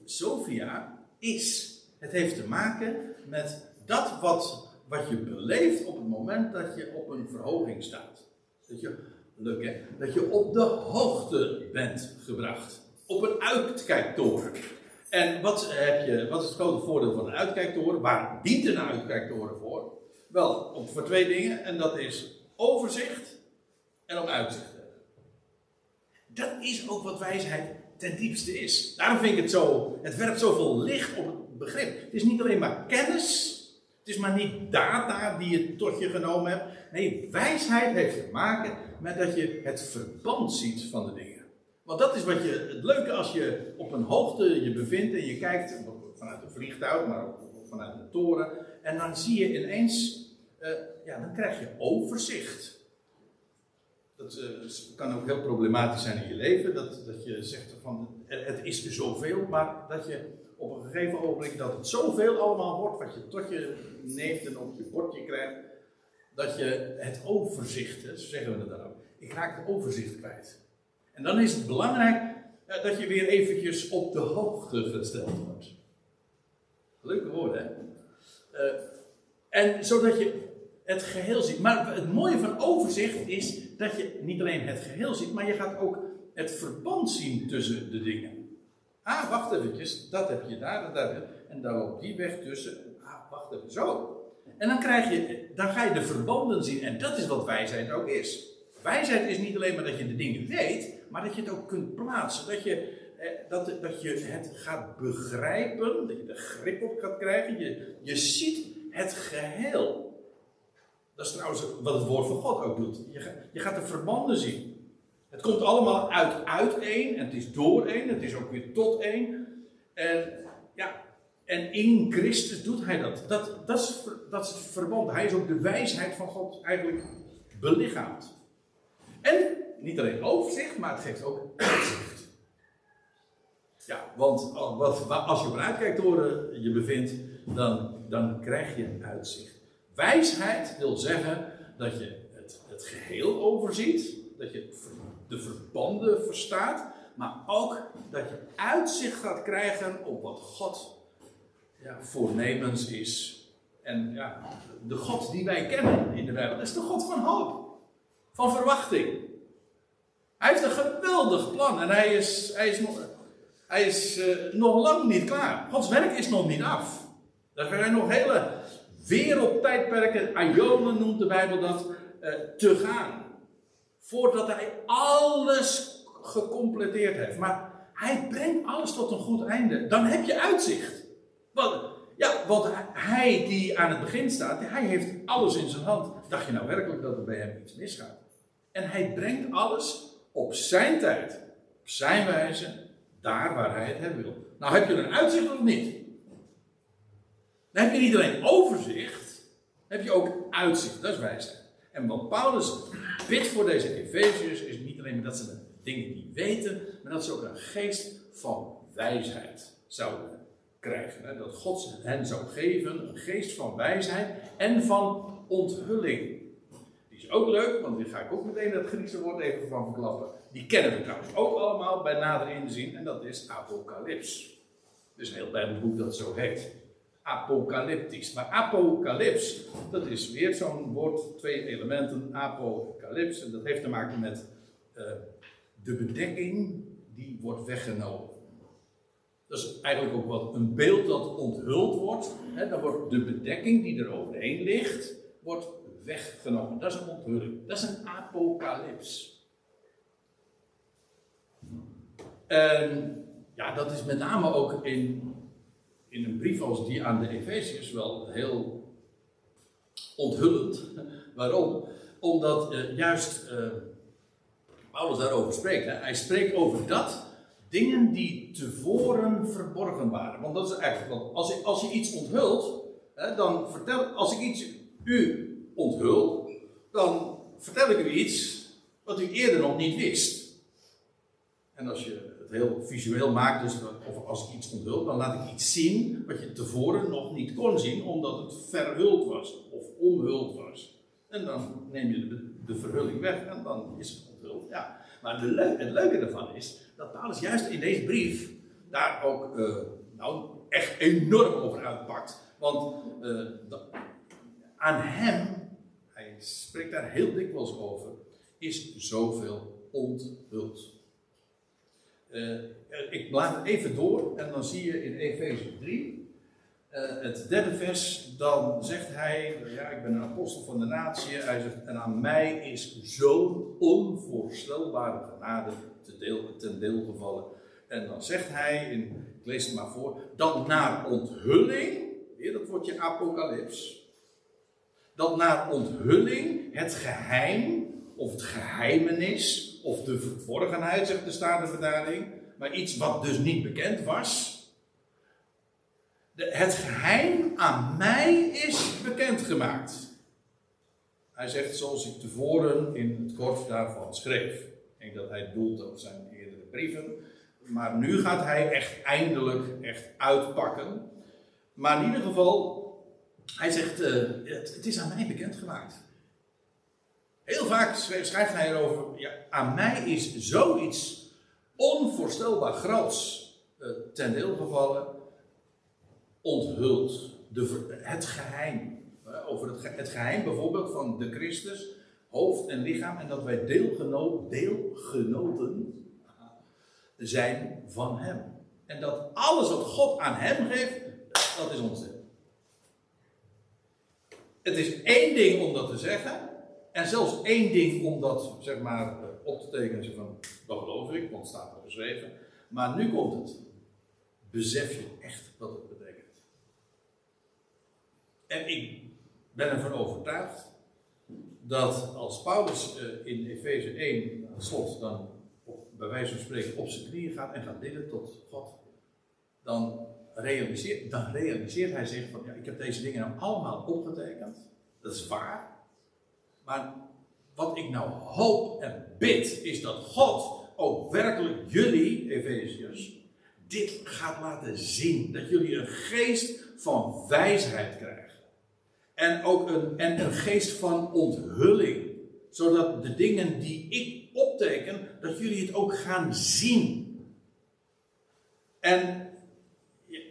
Sophia is. Het heeft te maken met dat wat, wat je beleeft op het moment dat je op een verhoging staat. Dat je, leuk hè, dat je op de hoogte bent gebracht. Op een uitkijktoren. En wat, heb je, wat is het grote voordeel van een uitkijktoren? Waar dient een uitkijktoren voor? Wel, voor twee dingen. En dat is overzicht en om uitzicht te hebben. Dat is ook wat wijsheid ten diepste is. Daarom vind ik het zo, het werpt zoveel licht op het begrip. Het is niet alleen maar kennis, het is maar niet data die je tot je genomen hebt. Nee, wijsheid heeft te maken met dat je het verband ziet van de dingen. Want dat is wat je, het leuke als je op een hoogte je bevindt en je kijkt vanuit een vliegtuig, maar ook vanuit een toren. En dan zie je ineens uh, ja, dan krijg je overzicht. Dat uh, kan ook heel problematisch zijn in je leven, dat, dat je zegt van het is zoveel, maar dat je op een gegeven ogenblik dat het zoveel allemaal wordt, wat je tot je neemt en op je bordje krijgt, dat je het overzicht, zo zeggen we het dan ook, ik raak het overzicht kwijt. En dan is het belangrijk dat je weer eventjes op de hoogte gesteld wordt. Leuke woorden, hè? Uh, en zodat je het geheel ziet. Maar het mooie van overzicht is dat je niet alleen het geheel ziet, maar je gaat ook het verband zien tussen de dingen. Ah, wacht eventjes, dat heb je daar, heb je, en dan op die weg tussen. Ah, wacht even, zo. En dan, krijg je, dan ga je de verbanden zien, en dat is wat wijsheid ook is. Wijsheid is niet alleen maar dat je de dingen weet, maar dat je het ook kunt plaatsen. Dat je, eh, dat, dat je het gaat begrijpen, dat je er grip op gaat krijgen. Je, je ziet het geheel. Dat is trouwens wat het woord van God ook doet. Je, je gaat de verbanden zien. Het komt allemaal uit, één, en het is door één, het is ook weer tot één. En ja, En in Christus doet hij dat. Dat, dat, is, dat het verband. Hij is ook de wijsheid van God eigenlijk belichaamd. En niet alleen overzicht, maar het geeft ook uitzicht. Ja, want als je vooruit kijkt door je bevindt, dan, dan krijg je uitzicht. Wijsheid wil zeggen dat je het, het geheel overziet, dat je de verbanden verstaat, maar ook dat je uitzicht gaat krijgen op wat God ja, voornemens is. En ja, de God die wij kennen in de Bijbel, dat is de God van hoop, van verwachting. Hij heeft een geweldig plan en hij is, hij is, nog, hij is uh, nog lang niet klaar. Gods werk is nog niet af. Daar zijn nog hele wereldtijdperken, Ajonen noemt de Bijbel dat, uh, te gaan. Voordat hij alles gecompleteerd heeft. Maar hij brengt alles tot een goed einde. Dan heb je uitzicht. Want, ja, want hij die aan het begin staat, hij heeft alles in zijn hand. Dacht je nou werkelijk dat er bij hem iets misgaat? En hij brengt alles op zijn tijd, op zijn wijze, daar waar hij het hebben wil. Nou heb je een uitzicht of niet? Dan heb je niet alleen overzicht, dan heb je ook uitzicht. Dat is wijsheid. En wat Paulus bidt voor deze Efeziërs is niet alleen dat ze dingen niet weten, maar dat ze ook een geest van wijsheid zouden krijgen. Dat God hen zou geven een geest van wijsheid en van onthulling. Die is ook leuk, want die ga ik ook meteen dat Griekse woord even van verklappen. Die kennen we trouwens ook allemaal bij nader inzien, en dat is apocalyps. Dus een heel Bijbelboek dat zo heet. Apocalyptisch. Maar apocalyps, dat is weer zo'n woord, twee elementen, apocalyps. En dat heeft te maken met uh, de bedekking die wordt weggenomen. Dat is eigenlijk ook wat een beeld dat onthuld wordt. Hè, dan wordt de bedekking die er overheen ligt, wordt weggenomen. Dat is een onthulling. Dat is een apocalyps. En ja, dat is met name ook in, in een brief als die aan de Efeziërs wel heel onthullend. Waarom? Omdat uh, juist uh, Paulus daarover spreekt. Hè? Hij spreekt over dat dingen die tevoren verborgen waren. Want dat is eigenlijk, want als, je, als je iets onthult, hè, dan vertel, als ik iets u onthul, dan vertel ik u iets wat u eerder nog niet wist. En als je het heel visueel maakt, dus, of als ik iets onthul, dan laat ik iets zien wat je tevoren nog niet kon zien, omdat het verhuld was of omhuld was. En dan neem je de, de verhulling weg en dan is het onthuld. Ja. Maar de het leuke ervan is dat Paulus juist in deze brief daar ook uh, nou, echt enorm over uitpakt. Want uh, aan hem, hij spreekt daar heel dikwijls over, is zoveel onthuld. Uh, ik blaad even door en dan zie je in Efeze 3 uh, het derde vers, dan zegt hij, ja, ik ben een apostel van de natie. Hij zegt, en aan mij is zo'n onvoorstelbare genade ten deel, ten deel gevallen. En dan zegt hij, in, ik lees het maar voor, dat naar onthulling, weer dat woordje apocalyps, dat naar onthulling het geheim, of het geheimenis, of de verborgenheid, zegt de Statenvertaling, maar iets wat dus niet bekend was, de, het geheim aan mij is bekendgemaakt. Hij zegt zoals ik tevoren in het kort daarvan schreef. Ik denk dat hij doelt op zijn eerdere brieven. Maar nu gaat hij echt eindelijk echt uitpakken. Maar in ieder geval, hij zegt, uh, het, het, is aan mij bekendgemaakt. Heel vaak schrijft hij erover, ja, aan mij is zoiets onvoorstelbaar groots uh, ten deel gevallen onthult. De, het geheim. Over het, het, geheim bijvoorbeeld van de Christus, hoofd en lichaam. En dat wij deelgenoot, deelgenoten zijn van Hem. En dat alles wat God aan Hem geeft, dat is ons. Het is één ding om dat te zeggen. En zelfs één ding om dat, zeg maar, op te tekenen. Van, dat geloof ik, want het staat er geschreven. Maar nu komt het. Besef je echt wat het betekent. En ik ben ervan overtuigd dat als Paulus uh, in Efeze 1 aan slot dan op, bij wijze van spreken op zijn knieën gaat en gaat bidden tot God, dan realiseert, dan realiseert hij zich van, ja, ik heb deze dingen nou allemaal opgetekend. Dat is waar. Maar wat ik nou hoop en bid, is dat God ook werkelijk jullie, Efeziërs, dit gaat laten zien. Dat jullie een geest van wijsheid krijgen. En ook een, en een geest van onthulling. Zodat de dingen die ik opteken, dat jullie het ook gaan zien. En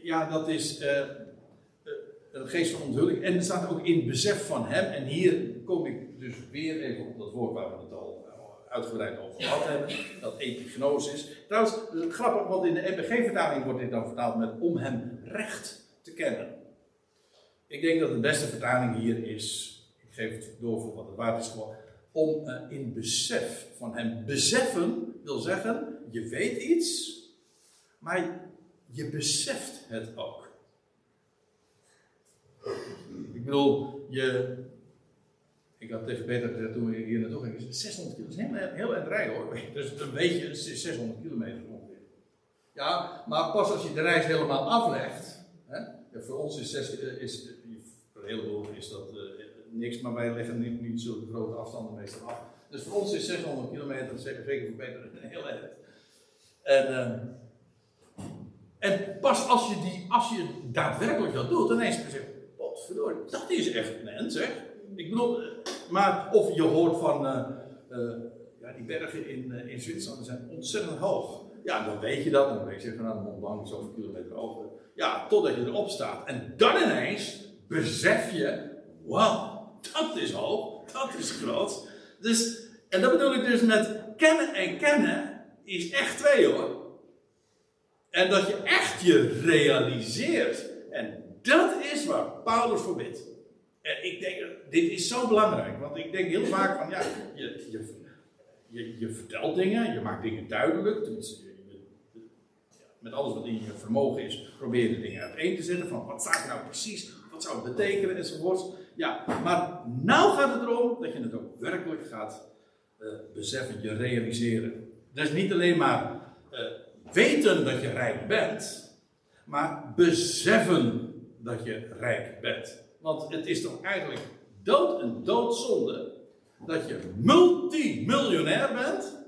ja, dat is uh, een geest van onthulling. En er staat ook in besef van hem. En hier kom ik dus weer even op dat woord waar we het al uitgebreid over gehad hebben. Dat epignosis. Trouwens, grappig, want in de EPG-vertaling wordt dit dan vertaald met om hem recht te kennen. Ik denk dat de beste vertaling hier is, ik geef het door voor wat het waard is, gewoon om uh, in besef van hem. Beseffen wil zeggen, je weet iets, maar je beseft het ook. Ik bedoel, je. Ik had tegen Peter gezegd toen we hier naartoe gingen: 600 kilo is heel, heel rijden hoor. Dus dan weet je, het is 600 kilometer ongeveer. Ja, maar pas als je de reis helemaal aflegt. Hè, voor ons is, zes, eh, is voor een heleboel is dat uh, niks, maar wij leggen niet, zulke grote afstanden meestal af. Dus voor ons is 600 kilometer, zeker voor Peter, heel erg. En. Uh, en pas als je, die, als je daadwerkelijk dat doet, ineens zeg je, verdorie, dat is echt end, zeg. Ik bedoel, eh, maar of je hoort van, uh, uh, ja, die bergen in, in Zwitserland zijn ontzettend hoog. Ja, dan weet je dat, dan weet je van, nou, Mont Blanc zoveel kilometer hoger. Ja, totdat je erop staat. En dan ineens besef je, wauw, dat is hoog, dat is groot. Dus, en dat bedoel ik dus met kennen en kennen is echt twee hoor. En dat je echt je realiseert. Dat is waar Paulus voor bidt. En ik denk, dit is zo belangrijk. Want ik denk heel vaak van, ja, je, je, je, je vertelt dingen, je maakt dingen duidelijk. met alles wat in je vermogen is, probeer je dingen uiteen te zetten. Van, wat staat er nou precies? Wat zou het betekenen? Enzovoorts. Ja, maar nou gaat het erom dat je het ook werkelijk gaat uh, beseffen, je realiseren. Dus niet alleen maar... Uh, weten dat je rijk bent, maar beseffen dat je rijk bent. Want het is toch eigenlijk dood en doodzonde dat je multimiljonair bent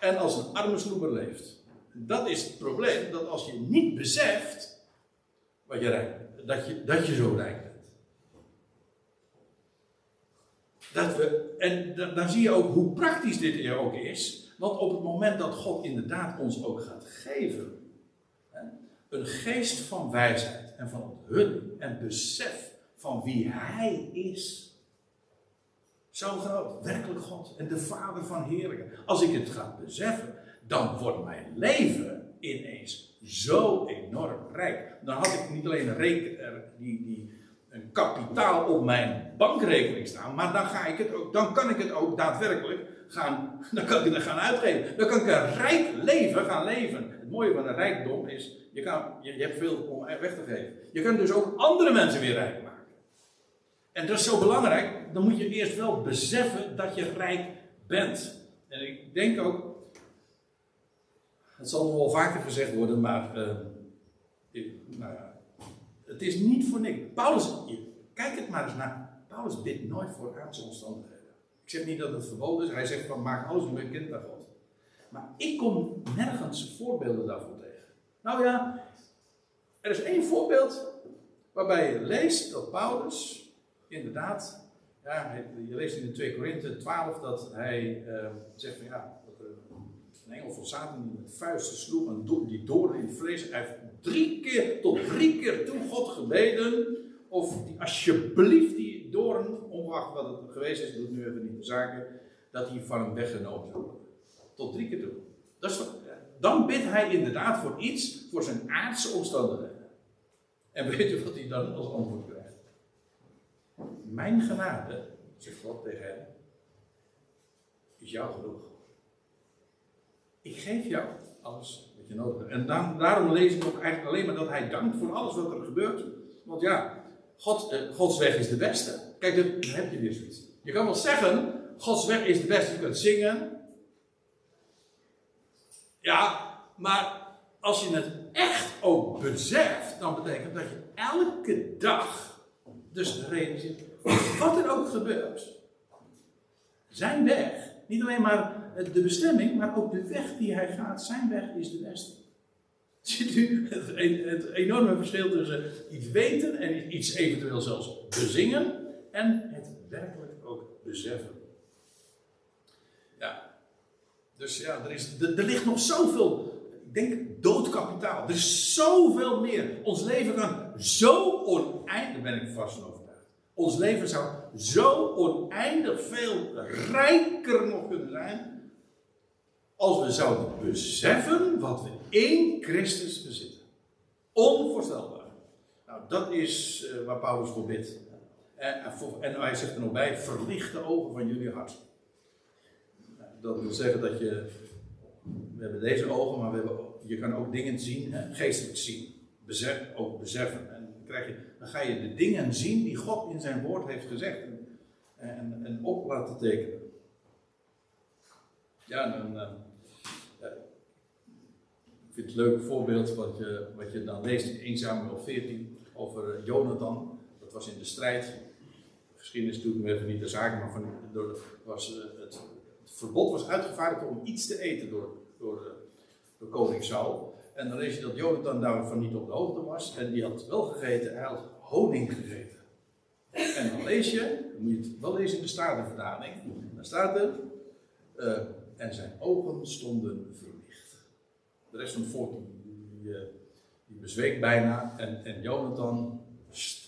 en als een arme sloeber leeft. Dat is het probleem, dat als je niet beseft wat je rijk, dat, je, dat je zo rijk bent. Dat we, en dan zie je ook hoe praktisch dit ook is. Want op het moment dat God inderdaad ons ook gaat geven, een geest van wijsheid en van onthulling en besef van wie Hij is. Zo groot, werkelijk God en de Vader van Heerlijkheid. Als ik het ga beseffen, dan wordt mijn leven ineens zo enorm rijk. Dan had ik niet alleen een, die, die, een kapitaal op mijn bankrekening staan, maar dan, ga ik het ook, dan kan ik het ook daadwerkelijk gaan, dan kan ik het gaan uitgeven. Dan kan ik een rijk leven gaan leven. Het mooie van een rijkdom is, je, kan, je, hebt veel om weg te geven. Je kunt dus ook andere mensen weer rijk maken. En dat is zo belangrijk, dan moet je eerst wel beseffen dat je rijk bent. En ik denk ook, het zal nog wel vaker gezegd worden, maar uh, nou ja, het is niet voor niks. Paulus, kijk het maar eens naar. Paulus bidt nooit voor aardse omstandigheden. Ik zeg niet dat het verboden is. Hij zegt van maak alles bekend bij God. Maar ik kom nergens voorbeelden daarvoor. Nou ja, er is één voorbeeld waarbij je leest dat Paulus inderdaad, ja, je leest in de 2 Korinthe 12 dat hij uh, zegt van ja, dat een engel van Satan met vuisten sloeg en die door in vlees. Hij heeft drie keer, tot drie keer toe God gebeden of die alsjeblieft die doorn, ongeacht wat het geweest is, doet nu even niet de zaken, dat hij van hem weggenomen zou. Tot drie keer toe. Dat is, dan bidt hij inderdaad voor iets, voor zijn aardse omstandigheden. En weet u wat hij dan als antwoord krijgt? Mijn genade, zegt God tegen hem, is jou genoeg. Ik geef jou alles wat je nodig hebt. En dan, daarom lees ik ook eigenlijk alleen maar dat hij dankt voor alles wat er gebeurt. Want ja, God, uh, Gods weg is de beste. Kijk, dan heb je weer zoiets. Je kan wel zeggen, Gods weg is de beste. Je kunt zingen. Ja, maar als je het echt ook beseft, dan betekent dat je elke dag dus realiseert, wat er ook gebeurt, zijn weg, niet alleen maar de bestemming, maar ook de weg die hij gaat, zijn weg is de beste. Ziet u het, het enorme verschil tussen iets weten en iets eventueel zelfs bezingen en het werkelijk ook beseffen. Ja, dus ja, er, is, er, ligt nog zoveel ik denk doodkapitaal. Er is zoveel meer. Ons leven kan zo oneindig, ben ik vast overtuigd. Ons leven zou zo oneindig veel rijker nog kunnen zijn. Als we zouden beseffen wat we in Christus bezitten. Onvoorstelbaar. Nou, dat is uh, waar Paulus voor bidt. En, en, hij zegt er nog bij: verlicht de ogen van jullie hart. Dat wil zeggen dat je we hebben deze ogen, maar we hebben, je kan ook dingen zien, hè, geestelijk zien. Besef, ook beseffen. En dan, krijg je, dan ga je de dingen zien die God in zijn woord heeft gezegd. En, en, en op laten tekenen. Ja, dan, uh, ik vind het leuk voorbeeld wat je, wat je dan leest in 1 Samuel 14 over uh, Jonathan. Dat was in de strijd. Geschiedenis doet me even niet de zaak, maar van, door, was, het, het verbod was uitgevaardigd om iets te eten door door, door koning Saul. En dan lees je dat Jonathan daarvan niet op de hoogte was. En die had wel gegeten, hij had honing gegeten. En dan lees je, dan moet je het wel lezen in de Statenvertaling. Dan staat er, uh, en zijn ogen stonden verlicht. De rest van het volk die, eh, die, bezweek bijna. En, en Jonathan,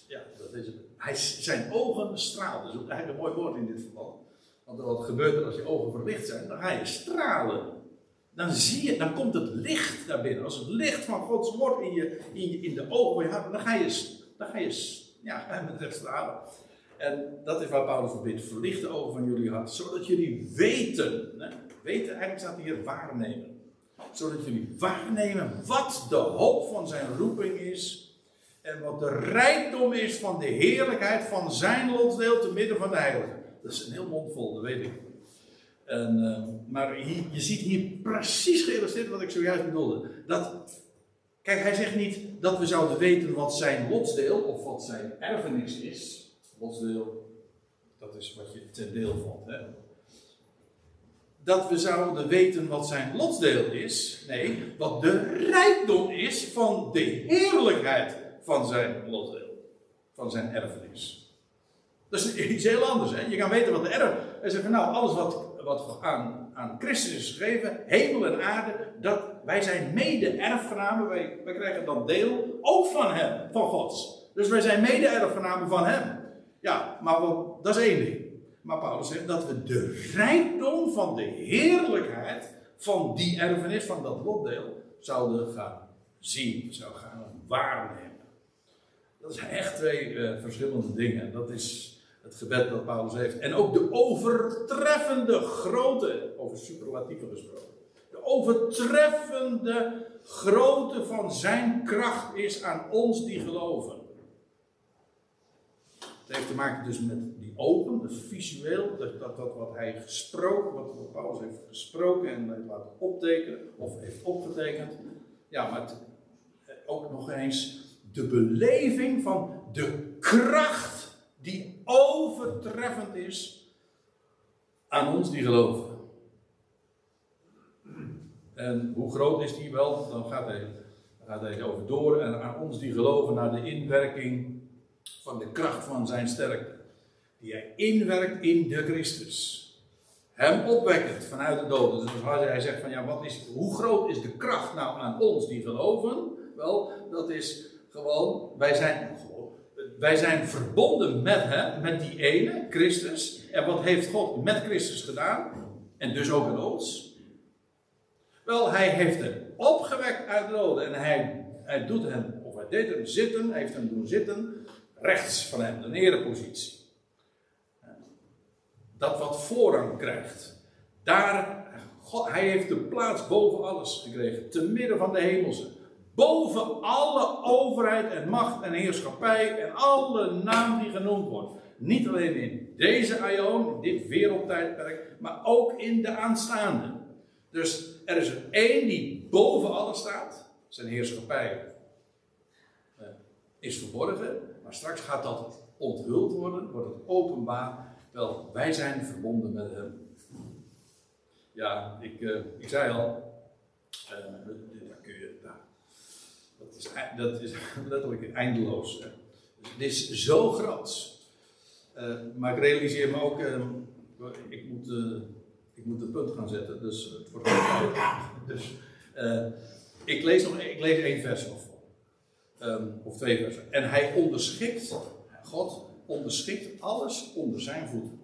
ja, dat is. Hij, zijn ogen straalden. Dat is eigenlijk een mooi woord in dit geval. Want wat gebeurt er als je ogen verlicht zijn? Dan ga je stralen dan zie je, dan komt het licht naar binnen. Als het licht van Gods woord in, je, in, je, in de ogen van je hart, dan ga je, dan ga je ja, met recht stralen. En dat is waar Paulus verbindt. Verlicht de ogen van jullie hart, zodat jullie weten. Hè? Weten, eigenlijk staat hier waarnemen. Zodat jullie waarnemen wat de hoop van zijn roeping is. En wat de rijkdom is van de heerlijkheid van zijn lotsdeel te midden van de heiligen. Dat is een heel mondvol, dat weet ik. En, uh, maar hier, je ziet hier precies geïllustreerd wat ik zojuist bedoelde. Dat, kijk, hij zegt niet dat we zouden weten wat zijn lotsdeel of wat zijn erfenis is. Lotsdeel, dat is wat je ten deel valt. Hè? Dat we zouden weten wat zijn lotsdeel is. Nee, wat de rijkdom is van de heerlijkheid van zijn lotsdeel. Van zijn erfenis. Dat is iets heel anders. Hè? Je kan weten wat de erf. Hij zegt van nou, alles wat wat aan, aan Christus is gegeven, hemel en aarde, dat wij zijn mede-erfgenamen, wij, wij krijgen dan deel ook van hem, van Gods. Dus wij zijn mede-erfgenamen van hem. Ja, maar dat is één ding. Maar Paulus zegt dat we de rijkdom van de heerlijkheid van die erfenis, van dat lotdeel, zouden gaan zien, zouden gaan waarnemen. Dat zijn echt twee uh, verschillende dingen. Dat is het gebed dat Paulus heeft. En ook de overtreffende grootte, over superlatieven gesproken. De overtreffende grootte van zijn kracht is aan ons die geloven. Het heeft te maken dus met die ogen, dus visueel, dat, dat, dat wat hij gesproken, wat Paulus heeft gesproken en heeft laten optekenen, of heeft opgetekend. Ja, maar het, ook nog eens de beleving van de kracht die overtreffend is aan ons die geloven. En hoe groot is die wel? Dan gaat hij, gaat hij over door. En aan ons die geloven naar de inwerking van de kracht van zijn sterkte. Die hij inwerkt in de Christus. Hem opwekkend vanuit de doden. Dus als hij zegt van ja, wat is, hoe groot is de kracht nou aan ons die geloven? Wel, dat is gewoon, wij zijn wij zijn verbonden met hem, met die ene, Christus. En wat heeft God met Christus gedaan? En dus ook in ons. Wel, hij heeft hem opgewekt uit de doden. En hij, doet hem, of hij deed hem zitten, hij heeft hem doen zitten, rechts van hem, een erepositie. Dat wat voorrang krijgt. Daar, hij heeft de plaats boven alles gekregen, te midden van de hemelse boven alle overheid en macht en heerschappij en alle naam die genoemd wordt. Niet alleen in deze aion, in dit wereldtijdperk, maar ook in de aanstaande. Dus er is er één die boven alles staat. zijn heerschappij uh, is verborgen, maar straks gaat dat onthuld worden, wordt het openbaar. Wel, wij zijn verbonden met hem. Ja, ik, uh, ik zei al, uh, daar kun je, nou, dat, is, dat is letterlijk eindeloos. Hè. Het is zo groot. Uh, maar ik realiseer me ook, ik moet ik moet punt gaan zetten, dus het wordt Dus uh, ik lees nog ik lees één vers of, um, of twee versen. En hij onderschikt, God onderschikt alles onder zijn voeten.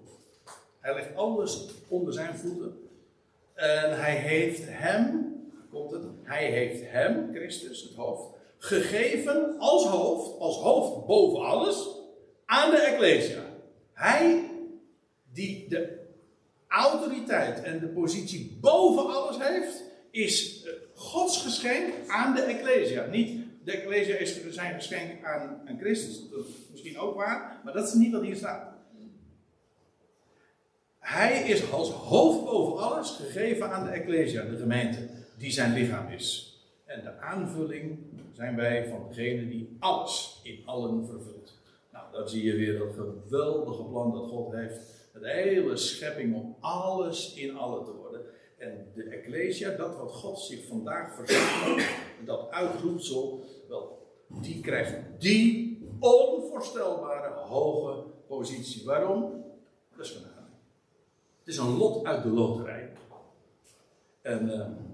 Hij legt alles onder zijn voeten. En hij heeft hem, komt het, hij heeft hem, Christus, het hoofd, gegeven als hoofd, als hoofd boven alles, aan de Ecclesia. Hij die de autoriteit en de positie boven alles heeft, is eh, Gods geschenk aan de Ecclesia. Niet de Ecclesia is zijn geschenk aan, aan Christus. Dat is misschien ook waar, maar dat is niet wat hier staat. Hij is als hoofd boven alles gegeven aan de Ecclesia, de gemeente, die zijn lichaam is. En de aanvulling zijn wij van degene die alles in allen vervult. Nou, dan zie je weer dat geweldige plan dat God heeft de hele schepping om alles in alle te worden. En de Ecclesia, dat wat God zich vandaag verzamelt, dat uitroepsel, wel, die krijgt die onvoorstelbare hoge positie. Waarom? Dat is genade. Het is een lot uit de loterij. En het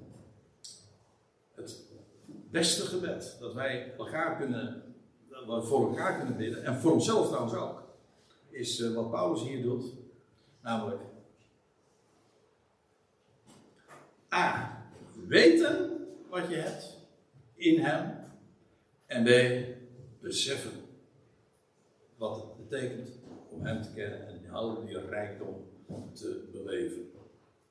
beste gebed dat wij elkaar kunnen, voor elkaar kunnen bidden, en voor onszelf trouwens ook, is uh, wat Paulus hier doet. Namelijk A. Weten wat je hebt in hem. En B. Beseffen wat het betekent om hem te kennen en al die rijkdom te beleven.